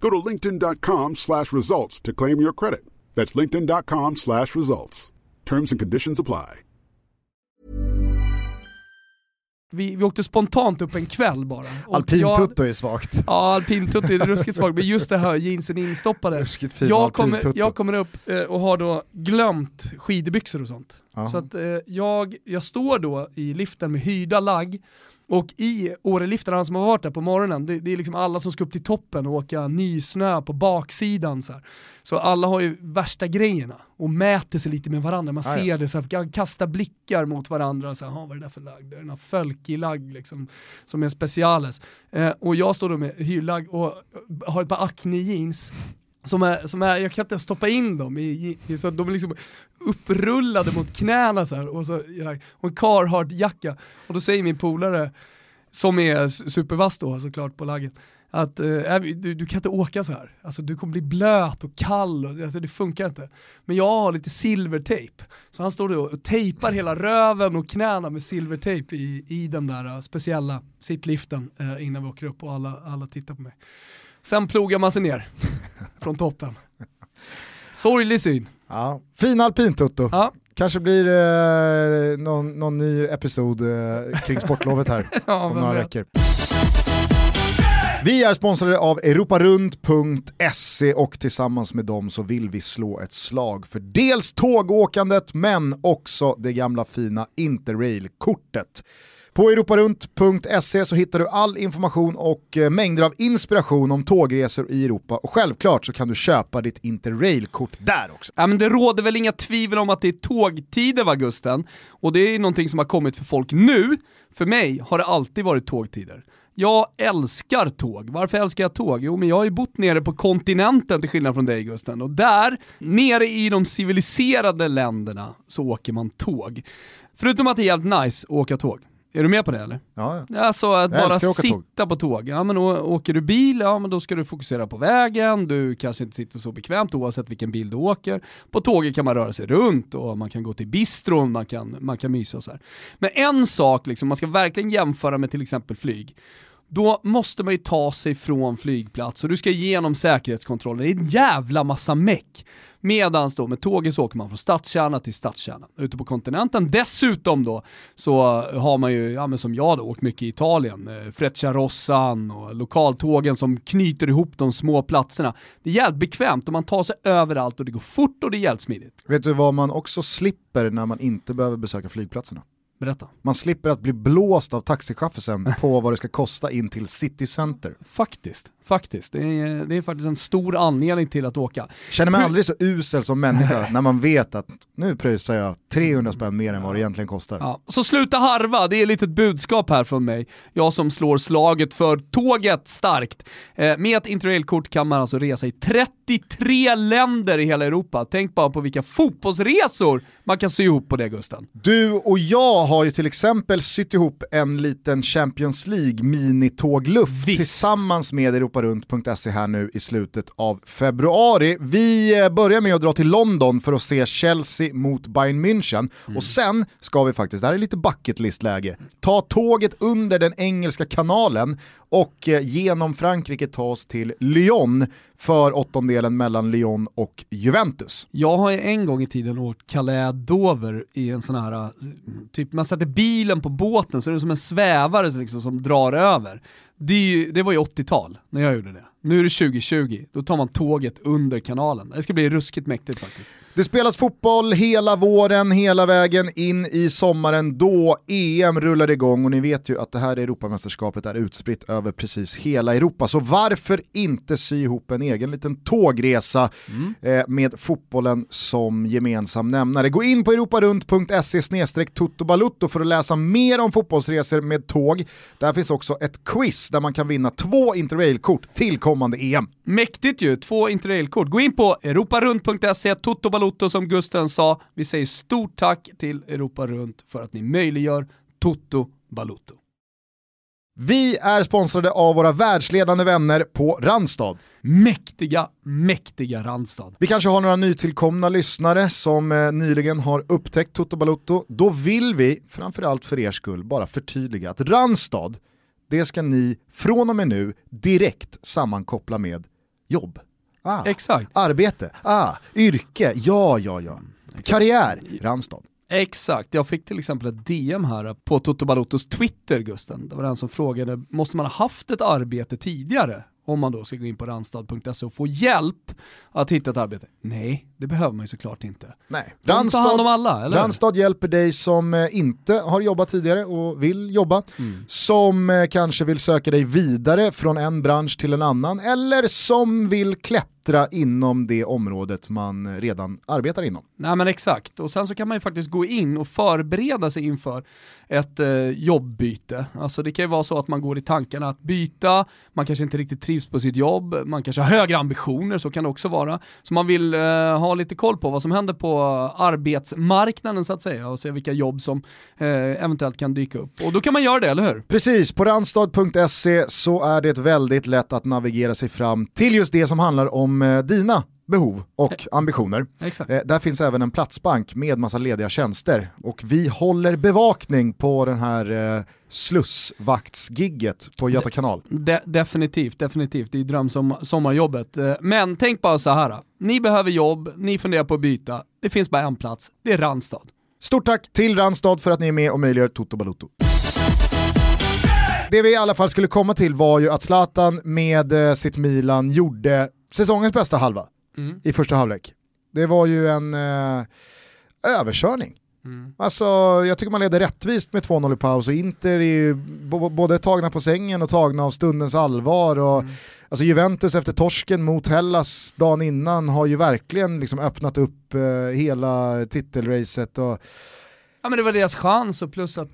Go to linkedin.com slash results to claim your credit. That's linkedin.com slash results. Terms and conditions apply. Vi, vi åkte spontant upp en kväll bara. Alpintutto är svagt. Ja, alpintutto är ruskigt svagt, men just det här jeansen instoppade. Ruskigt fin jag, kommer, jag kommer upp eh, och har då glömt skidbyxor och sånt. Aha. Så att eh, jag, jag står då i liften med hyrda lagg, Och i Åreliftarna som har varit där på morgonen, det, det, är liksom alla som ska upp till toppen och åka nysnö på baksidan. Så, här. så alla har ju värsta grejerna och mäter sig lite med varandra. Man ser ja. det, så här, kastar blickar mot varandra. Så här, vad är det där för lagg? Det är en fölkig-lagg liksom, som är speciales. Eh, och jag står då med hyrlagg och har ett par Acne jeans som är, som är, jag kan inte ens stoppa in dem, i, i, så de är liksom upprullade mot knäna så här, och, så, och en Carhartt-jacka. Och då säger min polare, som är supervass då såklart på laggen, att eh, du, du, kan inte åka så här. Alltså, du kommer bli blöt och kall, och, alltså, det funkar inte. Men jag har lite silvertejp. Så han står då och tejpar hela röven och knäna med silvertejp i, i den där uh, speciella sittliften uh, innan vi åker upp och alla, alla tittar på mig. Sen plogar man sig ner från toppen. Sorglig syn. Ja, fin alpintutto. Ja. Kanske blir eh, någon, någon, ny episod eh, kring sportlovet här ja, om några veckor. Vi är sponsrade av europarund.se och tillsammans med dem så vill vi slå ett slag för dels tågåkandet men också det gamla fina Interrail-kortet. På europarunt.se så hittar du all information och eh, mängder av inspiration om tågresor i Europa och självklart så kan du köpa ditt Interrail-kort där också. Ja, men det råder väl inga tvivel om att det är tågtider va Gusten? Och det är någonting som har kommit för folk nu. För mig har det alltid varit tågtider. Jag älskar tåg. Varför älskar jag tåg? Jo, men jag har ju bott nere på kontinenten till skillnad från dig Gusten. Och där, nere i de civiliserade länderna, så åker man tåg. Förutom att det är jävligt nice att åka tåg. Är du med på det eller? Ja, ja. Alltså att jag bara sitta tåg. på tåg. Ja men åker du bil, ja men då ska du fokusera på vägen, du kanske inte sitter så bekvämt oavsett vilken bil du åker. På tåget kan man röra sig runt och man kan gå till bistron, man kan, man kan mysa så här. Men en sak, liksom, man ska verkligen jämföra med till exempel flyg då måste man ju ta sig från flygplats och du ska igenom säkerhetskontrollen. Det är en jävla massa meck. Medans då med tåget så åker man från stadskärna till stadskärna. Ute på kontinenten dessutom då så har man ju, ja men som jag då, åkt mycket i Italien. Eh, Frecciarossan och lokaltågen som knyter ihop de små platserna. Det är jävligt bekvämt och man tar sig överallt och det går fort och det är jävligt smidigt. Vet du vad man också slipper när man inte behöver besöka flygplatserna? Berätta. Man slipper att bli blåst av taxichauffören på vad det ska kosta in till City Center. Faktiskt, faktiskt. Det är, det är faktiskt en stor anledning till att åka. Känner mig aldrig så usel som människa när man vet att nu pröjsar jag 300 spänn mer än vad det egentligen kostar. Ja. Så sluta harva, det är lite ett budskap här från mig. Jag som slår slaget för tåget starkt. Eh, med ett interrailkort kan man alltså resa i 33 länder i hela Europa. Tänk bara på vilka fotbollsresor man kan sy ihop på det Gusten. Du och jag har ju till exempel sytt ihop en liten Champions League minitågluft tillsammans med europarunt.se här nu i slutet av februari. Vi eh, börjar med att dra till London för att se Chelsea mot Bayern München mm. och sen ska vi faktiskt, det här är lite bucket list-läge, ta tåget under den engelska kanalen och eh, genom Frankrike ta oss till Lyon för åttondelen mellan Lyon och Juventus. Jag har ju en gång i tiden åkt Calais-Dover i en sån här, eh, typ man sätter bilen på båten så är det som en svävare liksom, som drar över. Det, det var ju 80-tal när jag gjorde det. Nu är det 2020, då tar man tåget under kanalen. Det ska bli ruskigt mäktigt faktiskt. Det spelas fotboll hela våren, hela vägen in i sommaren då EM rullar igång och ni vet ju att det här Europamästerskapet är utspritt över precis hela Europa. Så varför inte sy ihop en egen liten tågresa mm. eh, med fotbollen som gemensam nämnare. Gå in på europarunt.se totobalutto för att läsa mer om fotbollsresor med tåg. Där finns också ett quiz där man kan vinna två interrailkort till kommande EM. Mäktigt ju, två interrailkort. Gå in på europarunt.se, Toto som Gusten sa. Vi säger stort tack till Europa Runt för att ni möjliggör Toto Balotto. Vi är sponsrade av våra världsledande vänner på Randstad. Mäktiga, mäktiga Randstad. Vi kanske har några nytillkomna lyssnare som eh, nyligen har upptäckt Toto Balotto. Då vill vi, framförallt för er skull, bara förtydliga att Randstad, det ska ni från och med nu direkt sammankoppla med jobb. Ah, Exakt. Arbete, ah, yrke, ja ja ja. Karriär, Randstad. Exakt, jag fick till exempel ett DM här på Toto Balottos Twitter Gusten. Det var den som frågade, måste man ha haft ett arbete tidigare om man då ska gå in på randstad.se och få hjälp att hitta ett arbete. Nej, det behöver man ju såklart inte. Nej. Hand om alla, eller? Randstad hjälper dig som eh, inte har jobbat tidigare och vill jobba, Mm. som eh, kanske vill söka dig vidare från en bransch till en annan, eller som vill klättra inom det området man redan arbetar inom. Nej men exakt, och sen så kan man ju faktiskt gå in och förbereda sig inför ett eh, jobbbyte. Alltså det kan ju vara så att man går i tankarna att byta, man kanske inte riktigt trivs på sitt jobb, man kanske har högre ambitioner, så kan det också vara. Så man vill eh, ha lite koll på vad som händer på arbetsmarknaden så att säga och se vilka jobb som eh, eventuellt kan dyka upp. Och då kan man göra det, eller hur? Precis, på randstad.se så är det väldigt lätt att navigera sig fram till just det som handlar om eh, dina behov och ambitioner. Exakt. Eh, där finns även en platsbank med massa lediga tjänster och vi håller bevakning på den här eh, slussvaktsgigget på Göta kanal. De definitivt, definitivt. Det är dröm som sommarjobbet. Eh, Men tänk bara så här. ni behöver jobb, ni funderar på att byta, det finns bara en plats, det är Randstad. Stort tack till Randstad för att ni är med och möjliggör Toto Balotto. Det vi i alla fall skulle komma till var ju att Zlatan med eh, sitt Milan gjorde säsongens bästa halva Mm. i första halvlek. Det var ju en eh, överkörning. Mm. Alltså, jag tycker man leder rättvist med 2-0 i paus och Inter är ju både tagna på sängen och tagna av stundens allvar. Och, Mm. alltså Juventus efter torsken mot Hellas dagen innan har ju verkligen liksom öppnat upp eh, hela titelracet. Och, Ja men det var deras chans och plus att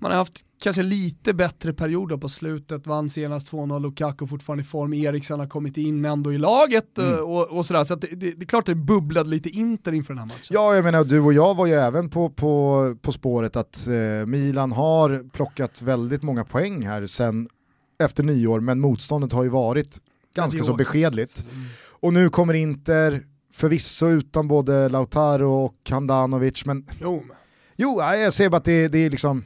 man har haft kanske lite bättre perioder på slutet, vann senast 2-0, Lukaku fortfarande i form, Eriksen har kommit in ändå i laget Mm. eh, och, och sådär. Så det, det, det är klart det bubblade lite Inter inför den här matchen. ja, jag menar du och jag var ju även på, på, på spåret att eh, Milan har plockat väldigt många poäng här sen efter nyår, men motståndet har ju varit ganska så beskedligt. Mm. Och nu kommer Inter, förvisso utan både Lautaro och Handanovic, men Jo, jo, jag ser bara att det, det är liksom,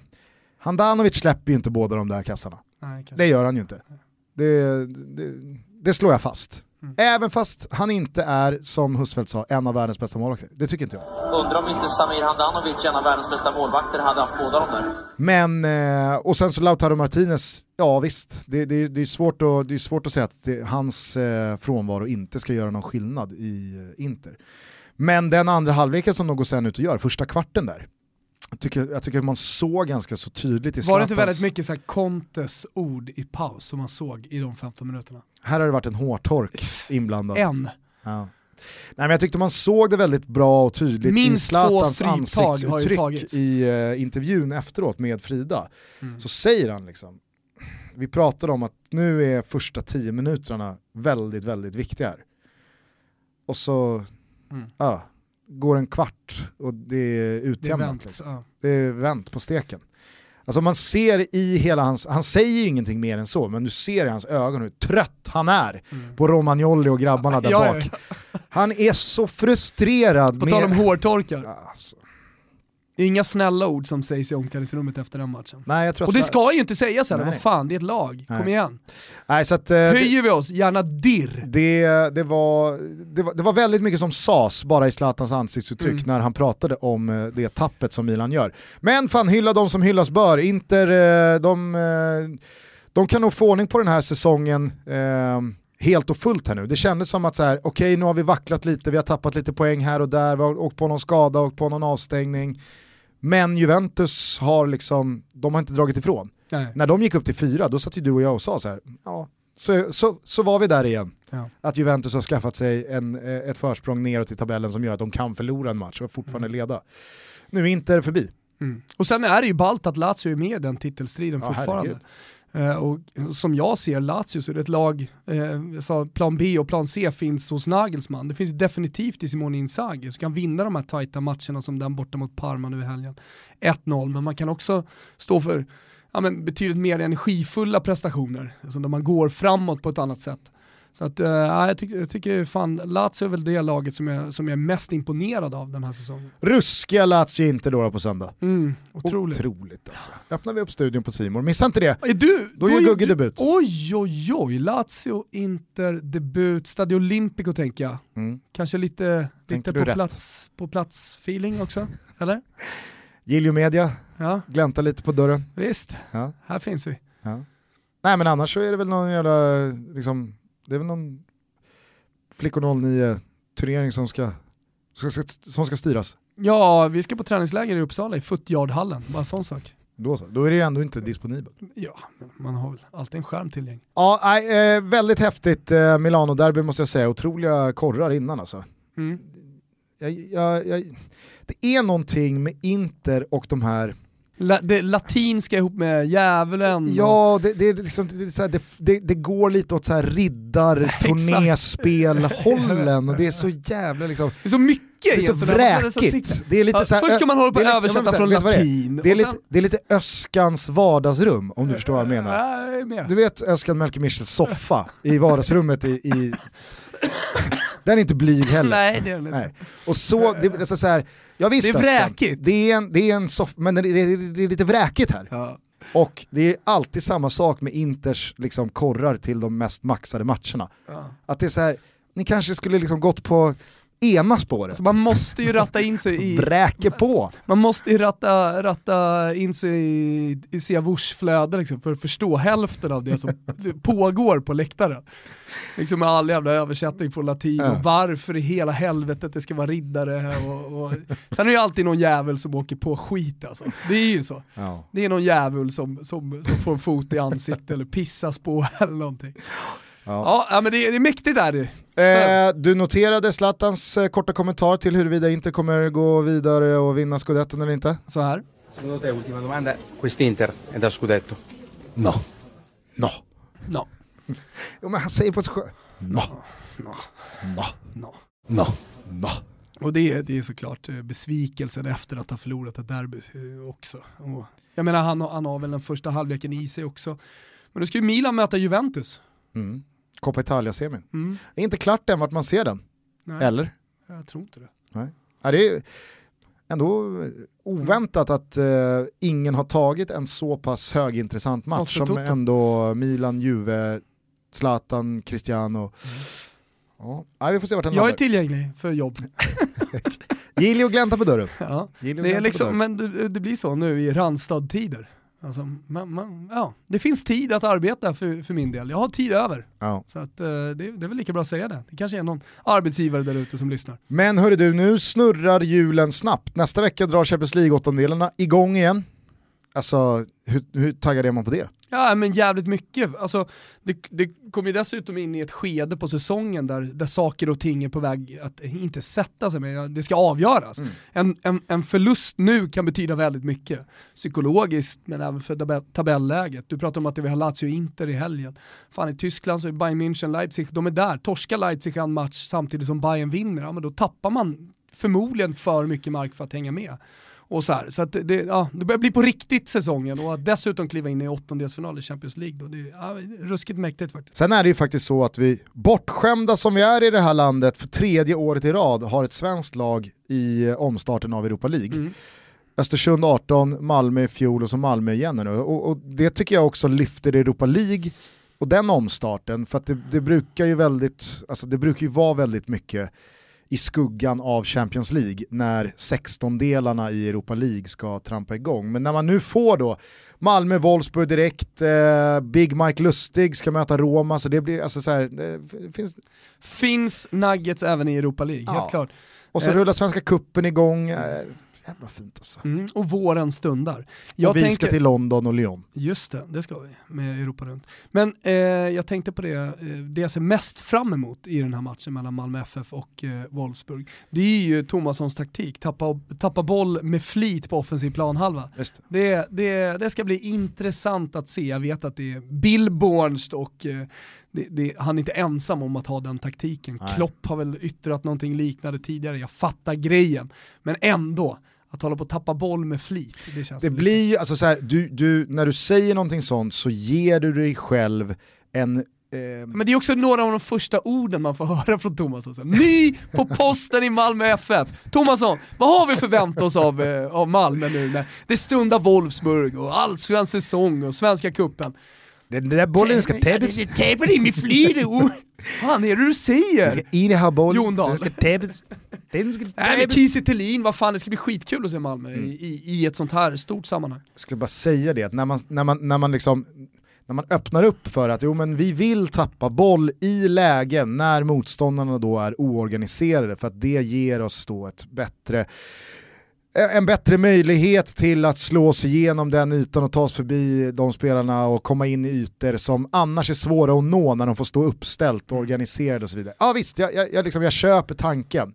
Handanovic släpper ju inte båda de där kassarna. nej. Det gör han ju inte. Det, det, det slår jag fast. Mm. Även fast han inte är, som Husfeldt sa, en av världens bästa målvakter. Det tycker inte jag. Undrar om inte Samir Handanovic, en av världens bästa målvakter, hade haft båda de där. Men, eh, och sen så Lautaro Martinez, ja visst, det, det, det, är, svårt att, det är svårt att säga att det, hans eh, frånvaro inte ska göra någon skillnad i eh, Inter. Men den andra halvleken som de går sen ut och gör, första kvarten där, jag tycker, jag tycker man såg ganska så tydligt i Var det inte Zlatans- väldigt mycket så här Contes ord i paus som man såg i de 15 minuterna? Här har det varit en hårtork inblandad. En. Ja. Nej, men jag tyckte man såg det väldigt bra och tydligt Minst i Zlatans ansiktsuttryck i eh, intervjun efteråt med Frida. Mm. Så säger han liksom, vi pratade om att nu är första tio minuterna väldigt, väldigt viktiga här. Och så Mm. ja, går en kvart och det är Det är utjämnat. vänt. liksom. Ja. Det är vänt på steken. Alltså man ser i hela hans, han säger ju ingenting mer än så, men du ser i hans ögon hur trött han är Mm. på Romagnoli och grabbarna där ja, bak. ja. Han är så frustrerad På tal om med... hårtorkar. Alltså. Det är inga snälla ord som sägs i omklädningsrummet efter den matchen. Nej, jag tror Och det ska ju inte sägas heller, vad fan det är ett lag. Kom Nej. igen. Nej, så att, eh, Höjer vi oss, gärna dirr. det, det, var, det, var, det var väldigt mycket som sas bara i Zlatans ansiktsuttryck Mm. när han pratade om eh, det tappet som Milan gör. Men fan, hylla de som hyllas bör. Inter, eh, de, eh, de kan nog få ordning på den här säsongen eh, helt och fullt här nu. Det kändes som att så här, okej nu har vi vacklat lite, vi har tappat lite poäng här och där, vi har åkt på någon skada och på någon avstängning. Men Juventus har liksom, de har inte dragit ifrån. Nej. När de gick upp till fyra, då satt ju du och jag och sa så här, ja, så, så, så var vi där igen. Ja. Att Juventus har skaffat sig en, eh, ett försprång neråt i tabellen som gör att de kan förlora en match och fortfarande leda. Nu är Inter förbi. Mm. Och sen är det ju ballt att Lazio är med i den titelstriden Ja, fortfarande. herregud. Eh, och som jag ser Lazio så är det ett lag, eh, sa plan B och plan C finns hos Nagelsmann. Det finns definitivt i Simone Inzaghi som kan vinna de här tajta matcherna som den borta mot Parma nu i helgen. 1-0, men man kan också stå för ja, men betydligt mer energifulla prestationer, alltså där man går framåt på ett annat sätt. Så att, ja, jag, tycker, jag tycker fan Lazio är väl det laget som jag, som jag är mest imponerad av den här säsongen. Ruskiga Lazio Inter då på söndag. Mm, otroligt. Otroligt alltså. Öppnar vi upp studion på Simor. missa inte det. Är du, Då gör är Gugge debut. Oj, oj, oj. Lazio, Inter, debut, Stadio Olimpico tänker jag. Mm. Kanske lite, Tänker lite på, rätt? plats, på plats feeling också, eller? Giljo Media, Ja, glänta lite på dörren. visst. Ja. Här finns vi. Ja. Nej men annars så är det väl någon jävla, liksom, det är väl någon Flickor 09 turnering som ska, som ska, som ska styras. Ja, vi ska på träningsläger i Uppsala i Footjardhallen, bara en sån sak. Då så, då är det ju ändå inte disponibel. Ja, man har väl alltid en skärm tillgänglig. Ja, nej, eh, väldigt häftigt eh, Milano-derby måste jag säga, otroliga korrar innan alltså. Mm. Jag, jag, jag, det är någonting med Inter och de här La, det latinska ihop med djävulen. Ja, det, det, är liksom, det, det, det, går lite åt så här riddar, turnéspel-hållen och det är så jävla liksom... Det är så mycket Det är så vräkigt. Det är lite så här, först ska man hålla på att översätta från latin. Det är, lite, det är lite Öskans vardagsrum om du förstår vad jag menar. Du vet Öskan Melker Michels soffa i vardagsrummet i, i den är inte blyg heller. Nej det är den inte. Nej. Och så, det, det är så här, ja, visst, Det är vräkigt. Det är en, det är en soff, men det är, det är lite vräkigt här. Ja. Och det är alltid samma sak med Inters liksom, korrar till de mest maxade matcherna. Ja. Att det är så här, ni kanske skulle liksom gått på ena spåret. Så man måste ju ratta in sig i... Vräker på. Man måste ju ratta, ratta in sig i, i Siavush flöde liksom, för att förstå hälften av det som pågår på läktaren. Liksom med all jävla översättning från latin och varför i hela helvetet det ska vara riddare. Och, och... Sen är det ju alltid någon jävel som åker på skit alltså. Det är ju så. Ja. Det är någon jävel som, som, som får en fot i ansiktet eller pissas på eller någonting. Ja. Ja, men det, är- det är mäktigt där är Eh, du noterade Zlatans eh, korta kommentar till huruvida Inter kommer gå vidare och vinna scudetton eller inte? Så här. Secondo te, ultima domanda, quest'Inter è da scudetto? No. No. No. Jo men han säger på ett skö... No. No. No. No. No. No. Och det är, det är såklart eh, besvikelsen efter att ha förlorat ett derby eh, också. Och jag menar han, har- han har väl den första halvleken i sig också. Men nu ska ju Milan möta Juventus. Mm. Coppa Italia-semin. Mm. Det är inte klart än vart man ser den. Nej, Eller? jag tror inte det. Nej. Ja, det är ändå oväntat att eh, ingen har tagit en så pass högintressant match som ändå Milan, Juve, Zlatan, Cristiano. Ja, ja, vi får se vart den Jag är tillgänglig för jobb. Gilly och glänta på dörren. Ja. Det, är liksom, men det, det blir så nu i Randstad-tider. Alltså, man, man, ja, det finns tid att arbeta för, för min del. Jag har tid över. Ja. Så att, eh, det, det är väl lika bra att säga det. Det kanske är någon arbetsgivare där ute som lyssnar. Men hörru du, nu snurrar hjulen snabbt. Nästa vecka drar Champions League-åttondelarna igång igen. Alltså, hur, hur taggad är man på det? Ja men jävligt mycket. Alltså, det, det kommer ju dessutom in i ett skede på säsongen där, där saker och ting är på väg att inte sätta sig, men det ska avgöras. En, en, en förlust nu kan betyda väldigt mycket. Psykologiskt, men även för tab- tabelläget. Du pratar om att vi har Lazio och Inter i helgen. Fan i Tyskland så är Bayern München, Leipzig, de är där. Torskar Leipzig en match samtidigt som Bayern vinner, ja men då tappar man förmodligen för mycket mark för att hänga med. Och så här, så att det, ja, det börjar bli på riktigt säsongen och att dessutom kliva in i åttondelsfinal i Champions League, då, det är ja, ruskigt mäktigt faktiskt. Sen är det ju faktiskt så att vi, bortskämda som vi är i det här landet, för tredje året i rad har ett svenskt lag i eh, omstarten av Europa League. Mm. Östersund 18, Malmö i fjol och så Malmö igen nu. Och, och det tycker jag också lyfter Europa League och den omstarten, för att det, det brukar ju väldigt, alltså det brukar ju vara väldigt mycket i skuggan av Champions League när 16-delarna i Europa League ska trampa igång. Men när man nu får då Malmö, Wolfsburg direkt, eh, Big Mike Lustig ska möta Roma, så det blir alltså så här, det finns, Finns nuggets även i Europa League, Ja. helt klart. och så Eh. rullar Svenska Kuppen igång, eh, jävla fint alltså. Mm. Och våren stundar. och vi ska till London och Lyon. Just det, det ska vi med Europa runt. Men eh, jag tänkte på det, eh, det jag ser mest fram emot i den här matchen mellan Malmö FF och eh, Wolfsburg, det är ju Tomassons taktik, tappa, tappa boll med flit på offensiv planhalva. Just Det, det, det ska bli intressant att se, jag vet att det är Bill Bornst och eh, det, det, han är inte ensam om att ha den taktiken. Nej. Klopp har väl yttrat någonting liknande tidigare, jag fattar grejen. Men ändå, att hålla på att tappa boll med flit, det känns Det lite- blir ju, alltså så här, du, du, när du säger någonting sånt så ger du dig själv en eh, Men det är också några av de första orden man får höra från Thomasson. sen. Ny på posten i Malmö FF. Thomasson, vad har vi förväntat oss av, eh, av Malmö nu när det stundar Wolfsburg och allsvensk säsong och Svenska cupen? den där bollen ska täbbas, Täppa in med och... fan är det du säger? i den här bollen, Jon Dahl. ska ska Nej men. Kiese Thelin, vad fan det ska bli skitkul att se Malmö i, i, i ett sånt här stort sammanhang. Jag ska bara säga det, att när man, när man, när man liksom när man öppnar upp för att jo, men vi vill tappa boll i lägen när motståndarna då är oorganiserade för att det ger oss då ett bättre en bättre möjlighet till att slå sig igenom den ytan och ta sig förbi de spelarna och komma in i ytor som annars är svåra att nå när de får stå uppställt och organiserade och så vidare. Ja visst, jag, jag, jag, liksom, jag köper tanken.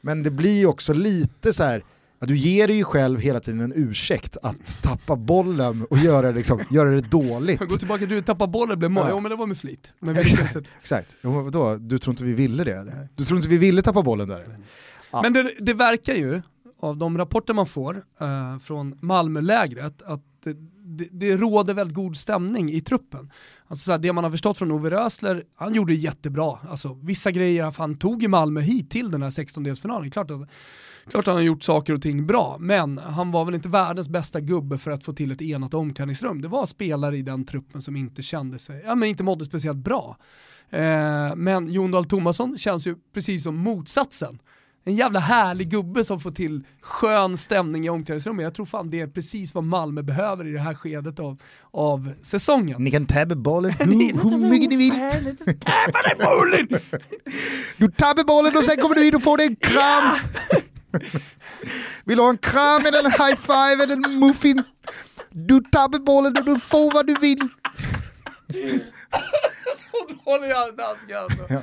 Men det blir också lite så här, att du ger dig ju själv hela tiden en ursäkt att tappa bollen och göra, liksom, göra det dåligt. Gå tillbaka till du tappa bollen blev mål, ja. jo men det var med flit. Men exakt, exakt. Jo, vadå? du tror inte vi ville det? Du tror inte vi ville tappa bollen där? Ja. Men det, det verkar ju, av de rapporter man får eh, från Malmölägret, att det, det, det, råder väldigt god stämning i truppen. Alltså så här, det man har förstått från Ove Rösler, han gjorde jättebra. Alltså, vissa grejer, han tog i Malmö hit till den här 16-delsfinalen. Klart att Klart han har gjort saker och ting bra, men han var väl inte världens bästa gubbe för att få till ett enat omklädningsrum. Det var spelare i den truppen som inte kände sig, ja men inte mådde speciellt bra. Eh, men Jon Dahl Tomasson känns ju precis som motsatsen. En jävla härlig gubbe som får till skön stämning i omklädningsrummet. Jag tror fan det är precis vad Malmö behöver i det här skedet av, av säsongen. Ni kan tabba bollen hur, hur mycket ni vill. Tabba bollen! Du tabbar bollen och sen kommer du in och får dig en kram. Vill du ha en kram eller en high five eller en muffin? Du tabbar bollen och du får vad du vill. Så dålig danska alltså. Ja.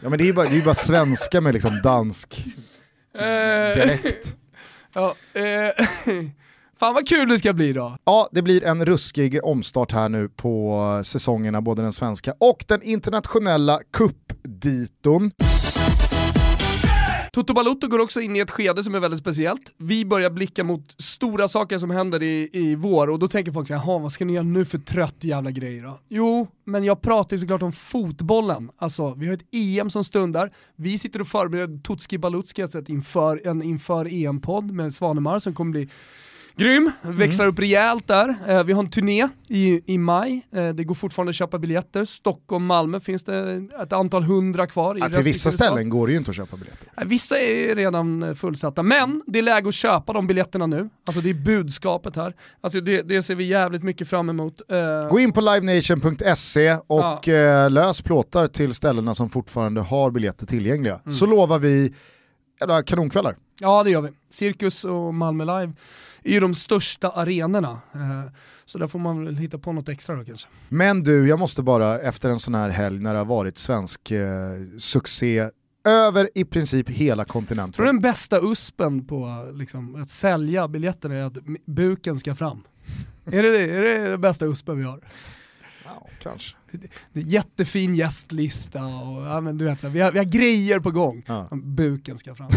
ja men det är ju bara, det är bara svenska med liksom dansk direkt. Ja, eh, fan vad kul det ska bli då. Ja, det blir en ruskig omstart här nu på säsongerna, både den svenska och den internationella cupditon. Toto Balotto går också in i ett skede som är väldigt speciellt. Vi börjar blicka mot stora saker som händer i, i vår och då tänker folk såhär, jaha vad ska ni göra nu för trött jävla grejer då? Jo, men jag pratar ju såklart om fotbollen. Alltså, vi har ett EM som stundar, vi sitter och förbereder Tutski Balutski alltså inför en inför EM-podd med Svanemar som kommer bli Grym, växlar mm. upp rejält där. Eh, vi har en turné i, i maj, eh, det går fortfarande att köpa biljetter. Stockholm, Malmö finns det ett antal hundra kvar. Ja, till vissa ställen går det ju inte att köpa biljetter. Eh, vissa är redan fullsatta, men det är läge att köpa de biljetterna nu. Alltså det är budskapet här. Alltså det, det ser vi jävligt mycket fram emot. Gå in på livenation.se och ja. Lös plåtar till ställena som fortfarande har biljetter tillgängliga. Mm. Så lovar vi kanonkvällar. Ja det gör vi. Cirkus och Malmö Live ju de största arenorna. Eh, så där får man väl hitta på något extra då kanske. Men du, jag måste bara efter en sån här helg när det har varit svensk eh, succé över i princip hela kontinenten. Tror du den bästa uspen på liksom, att sälja biljetterna är att buken ska fram? är, det det? är det den bästa uspen vi har? Ja, kanske. Jättefin gästlista och ja, men du vet, vi, har, vi har grejer på gång. Ja. Buken ska fram.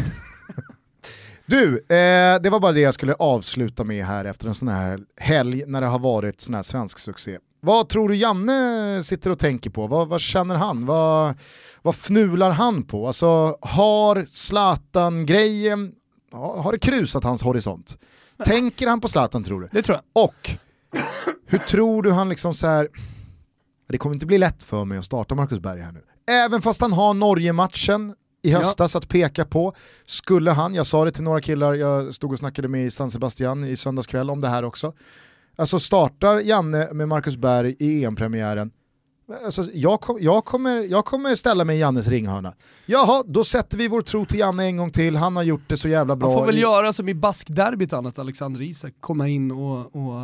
Du, eh, det var bara det jag skulle avsluta med här efter en sån här helg när det har varit sån här svensk succé. Vad tror du Janne sitter och tänker på? Vad, vad känner han? Vad, vad fnular han på? Alltså har Zlatan-grejen, har det krusat hans horisont? Tänker han på Zlatan tror du? Det tror jag. Och hur tror du han liksom så här, det kommer inte bli lätt för mig att starta Marcus Berg här nu. Även fast han har Norge-matchen, i höstas ja. att peka på. Skulle han, jag sa det till några killar jag stod och snackade med i San Sebastian i söndags kväll om det här också. Alltså startar Janne med Marcus Berg i EM-premiären, Alltså, jag, kom, jag, kommer, jag kommer ställa mig i Jannes ringhörna. Jaha, då sätter vi vår tro till Janne en gång till, han har gjort det så jävla bra. Han får väl i... göra som i baskderbyt annat, Alexander Isak, komma in och, och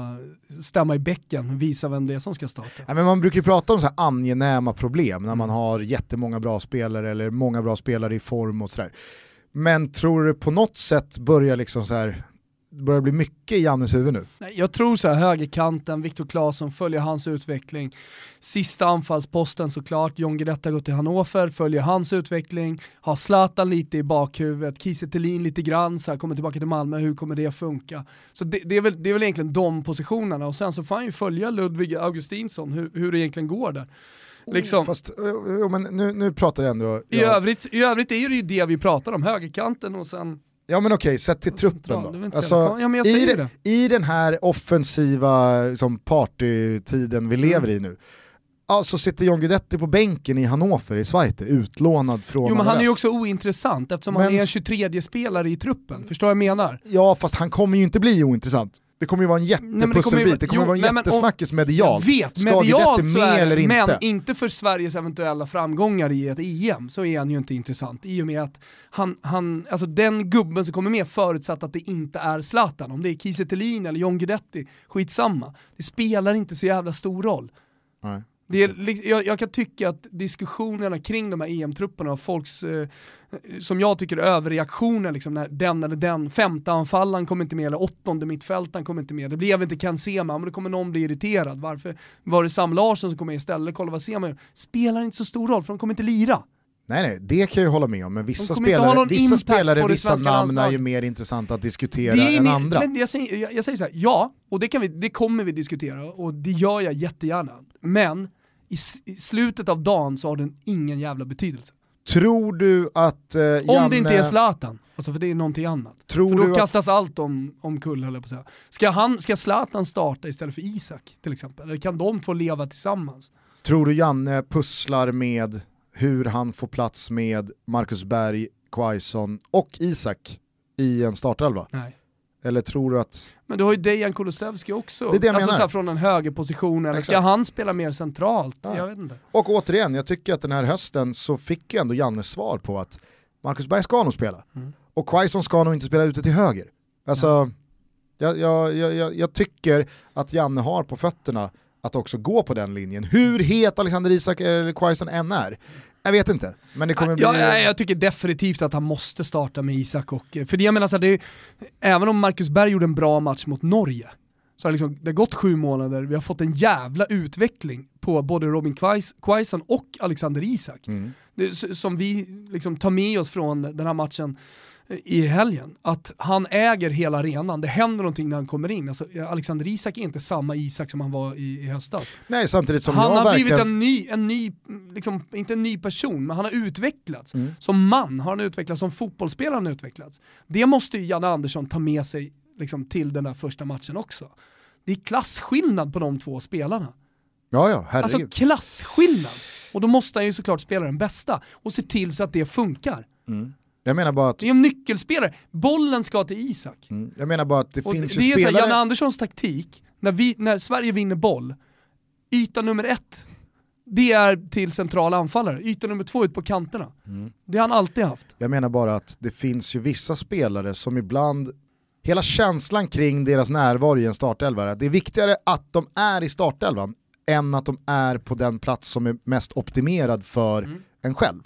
stämma i bäcken, visa vem det är som ska starta. Ja, men man brukar ju prata om så här angenäma problem när man har jättemånga bra spelare eller många bra spelare i form och sådär. Men tror du på något sätt börjar liksom så här börjar bli mycket i Jannes huvud nu. Jag tror så här, högerkanten, Viktor Claesson följer hans utveckling. Sista anfallsposten såklart, John Guidetti går till Hannover, följer hans utveckling. Har Zlatan lite i bakhuvudet, Kiese lite grann, så här, kommer tillbaka till Malmö, hur kommer det funka? Så det, det, är väl, det är väl egentligen de positionerna och sen så får han ju följa Ludvig Augustinsson, hur, hur det egentligen går där. Liksom. Oh, fast, jo, men nu, nu pratar jag ändå... I, ja. övrigt, I övrigt är det ju det vi pratar om, högerkanten och sen Ja men okej, sett till truppen då. Alltså, ja, i, den, I den här offensiva liksom, partytiden vi mm. lever i nu, Alltså sitter John Guidetti på bänken i Hannover i Schweiz, utlånad från Jo men han är ju också ointressant eftersom men... han är en 23 spelare i truppen, förstår vad jag menar? Ja fast han kommer ju inte bli ointressant. Det kommer ju vara en jättepusselbit, det kommer, ju vara en jättesnackis medialt. Vet, Ska medialt Guidetti med eller inte? men inte för Sveriges eventuella framgångar i ett EM, så är han ju inte intressant. I och med att han, han, alltså den gubben som kommer med förutsatt att det inte är Zlatan, om det är Kiese eller John Guidetti, skitsamma. Det spelar inte så jävla stor roll. Nej. Det är, jag, jag kan tycka att diskussionerna kring de här EM-trupperna och folks, eh, som jag tycker överreaktioner, liksom, när den eller den femte anfallaren kommer inte med eller åttonde mittfältaren kommer inte med. Det blev inte Ken Sema, men då kommer någon bli irriterad. Varför var det Sam Larsson som kom med istället? Kolla vad Sema gör. Spelar inte så stor roll, för de kommer inte lira. Nej nej, det kan jag hålla med om, men vissa spelare, vissa, spelare vissa namn är ju mer intressanta att diskutera Det är än mer- andra. Men jag säger, jag, jag säger så här, ja, och det, kan vi, det kommer vi diskutera och det gör jag jättegärna. Men i, i slutet av dagen så har den ingen jävla betydelse. Tror du att eh, Om Janne... det inte är Zlatan, alltså för det är någonting annat. Tror för då du att- kastas allt om, om kull höll jag på att säga. Ska, han, ska Zlatan starta istället för Isak till exempel? Eller kan de två leva tillsammans? Tror du Janne pusslar med hur han får plats med Marcus Berg, Quaison och Isak i en startelva? Nej. Eller tror du att... Men du har ju Dejan Kulusevski också. Det är det jag alltså menar. så från en högerposition, eller ska Exakt. han spela mer centralt? Ja. Jag vet inte. Och återigen, jag tycker att den här hösten så fick ju ändå Janne svar på att Marcus Berg ska nog spela. Mm. Och Quaison ska nog inte spela ute till höger. Alltså, jag, jag, jag, jag, jag tycker att Janne har på fötterna att också gå på den linjen. Hur het Alexander Isak eller Quaison än är, jag vet inte. Men det kommer bli... Ja, jag, jag tycker definitivt att han måste starta med Isak och, för det jag menar så här, det är, även om Marcus Berg gjorde en bra match mot Norge, så har det, liksom, det har gått sju månader, vi har fått en jävla utveckling på både Robin Quais- Quaison och Alexander Isak. Mm. Det, som vi liksom tar med oss från den här matchen i helgen. Att han äger hela arenan, det händer någonting när han kommer in. Alltså, Alexander Isak är inte samma Isak som han var i, i höstas. Nej, samtidigt som han jag har verkligen... blivit en ny, en ny liksom, inte en ny person, men han har utvecklats. Mm. Som man har han utvecklats, som fotbollsspelare har han utvecklats. Det måste ju Janne Andersson ta med sig liksom, till den där första matchen också. Det är klasskillnad på de två spelarna. Ja, ja, herregud. Alltså klasskillnad. Och då måste han ju såklart spela den bästa och se till så att det funkar. Jag menar bara att, Det är en nyckelspelare. Bollen ska till Isak. mm, jag menar bara att det Och finns det ju är så här, spelare... Janne Anderssons taktik, när, vi, när Sverige vinner boll, yta nummer ett, det är till centrala anfallare. Yta nummer två ut på kanterna. Mm. Det har han alltid haft. Jag menar bara att det finns ju vissa spelare som ibland, hela känslan kring deras närvaro i en startelva är det är viktigare att de är i startelvan än att de är på den plats som är mest optimerad för en själv.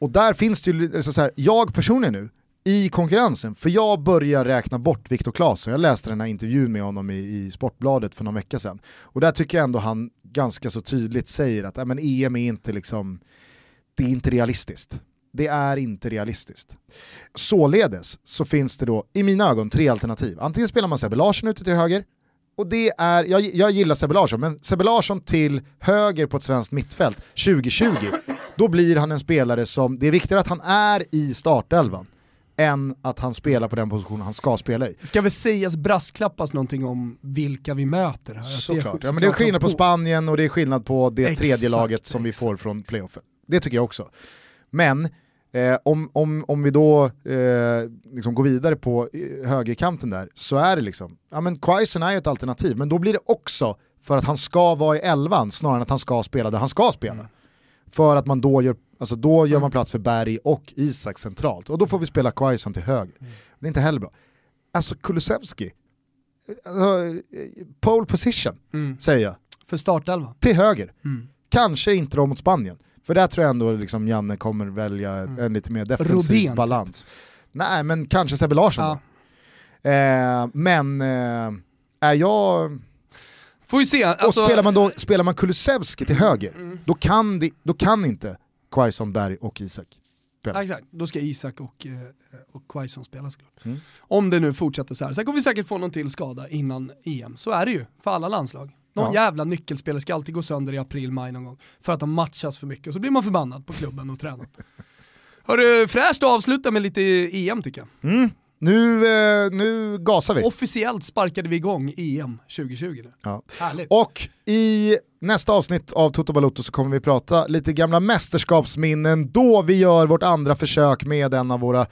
Och där finns det ju, alltså så här, jag personligen nu, i konkurrensen, för jag börjar räkna bort Viktor Claesson, jag läste den här intervjun med honom i, i Sportbladet för någon vecka sedan, och där tycker jag ändå han ganska så tydligt säger att äh, men EM är inte liksom, det är inte realistiskt. Det är inte realistiskt. Således så finns det då i mina ögon tre alternativ. Antingen spelar man Sebbe Larsson ute till höger, och det är, jag, jag gillar Sebbe Larsson, men Sebbe Larsson till höger på ett svenskt mittfält 2020, då blir han en spelare som, det är viktigare att han är i startelvan än att han spelar på den position han ska spela i. Ska väl sägas brasklappas någonting om vilka vi möter här? Såklart. Ja, men det är skillnad på Spanien och det är skillnad på det Exakt, tredje laget som vi får från playoffen. Det tycker jag också. Men eh, om, om, om vi då eh, liksom går vidare på eh, högerkanten där så är det liksom, ja men Quaison är ju ett alternativ, men då blir det också för att han ska vara i elvan snarare än att han ska spela där han ska spela. För att man då gör, alltså då gör man plats för Berg och Isak centralt och då får vi spela Quaison till höger. Det är inte heller bra. Alltså Kulusevski, alltså, pole position Mm. säger jag, För startelva. till höger. Mm. Kanske inte då mot Spanien, för där tror jag ändå liksom Janne kommer välja en lite mer defensiv Rodén, typ. balans. Nej men kanske Sebbe Larsson Ja. då. Eh, men eh, är jag... Får vi se. Alltså, och spelar man då spelar man Kulusevski till höger, Mm. då, kan det, då kan inte Quaison, Berg och Isak spela. Ja, exakt, då ska Isak och, eh, och Quaison spela såklart. Mm. Om det nu fortsätter så här. Sen kommer vi säkert få någon till skada innan EM. Så är det ju för alla landslag. Någon Ja. jävla nyckelspelare ska alltid gå sönder i april, maj någon gång. För att de matchas för mycket och så blir man förbannad på klubben och tränaren. Hörru, fräscht att avsluta med lite EM tycker jag. Mm. Nu, eh, nu gasar vi. Officiellt sparkade vi igång EM 2020 nu. Ja. Härligt. Och i nästa avsnitt av Toto Balotto så kommer vi prata lite gamla mästerskapsminnen då vi gör vårt andra försök med en av våra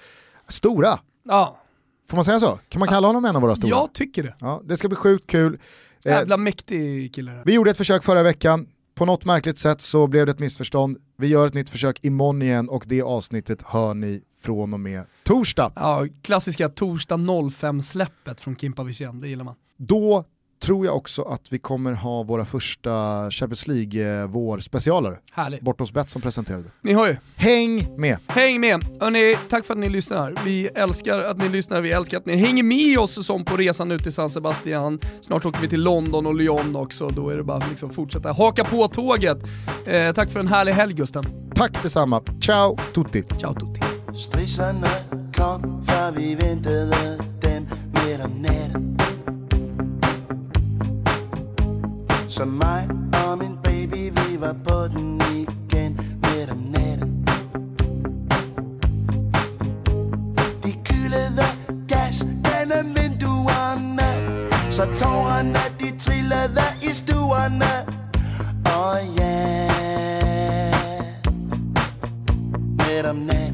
stora Ja, Får man säga så? Kan man kalla honom en av våra stora? Jag tycker det. Ja, det ska bli sjukt kul. Eh, Jävla mäktig kille. Vi gjorde ett försök förra veckan, på något märkligt sätt så blev det ett missförstånd. Vi gör ett nytt försök imorgon igen och det avsnittet hör ni från och med torsdag. Ja, klassiska torsdag 05-släppet från Kimpa Wirsén, det gillar man. Då tror jag också att vi kommer ha våra första Champions League-vår-specialer. Härligt. Bort hos Betsson presenterade. Ni har ju. Häng med! Häng med! Hörrni, tack för att ni lyssnar. Vi älskar att ni lyssnar, vi älskar att ni hänger med oss som på resan ut till San Sebastian. Snart åker vi till London och Lyon också, då är det bara att liksom fortsätta haka på tåget. Eh, tack för en härlig helg Gusten. Tack detsamma. Ciao tutti! Ciao tutti! Strisserne kom, før vi ventede dem midt om natten Så mig och min baby, vi var på den igen. Med om natten. De kyldede gas gennem vinduerne. Så tårerne de trillede i stuerne. Oh, ja. Yeah. Midt om natten.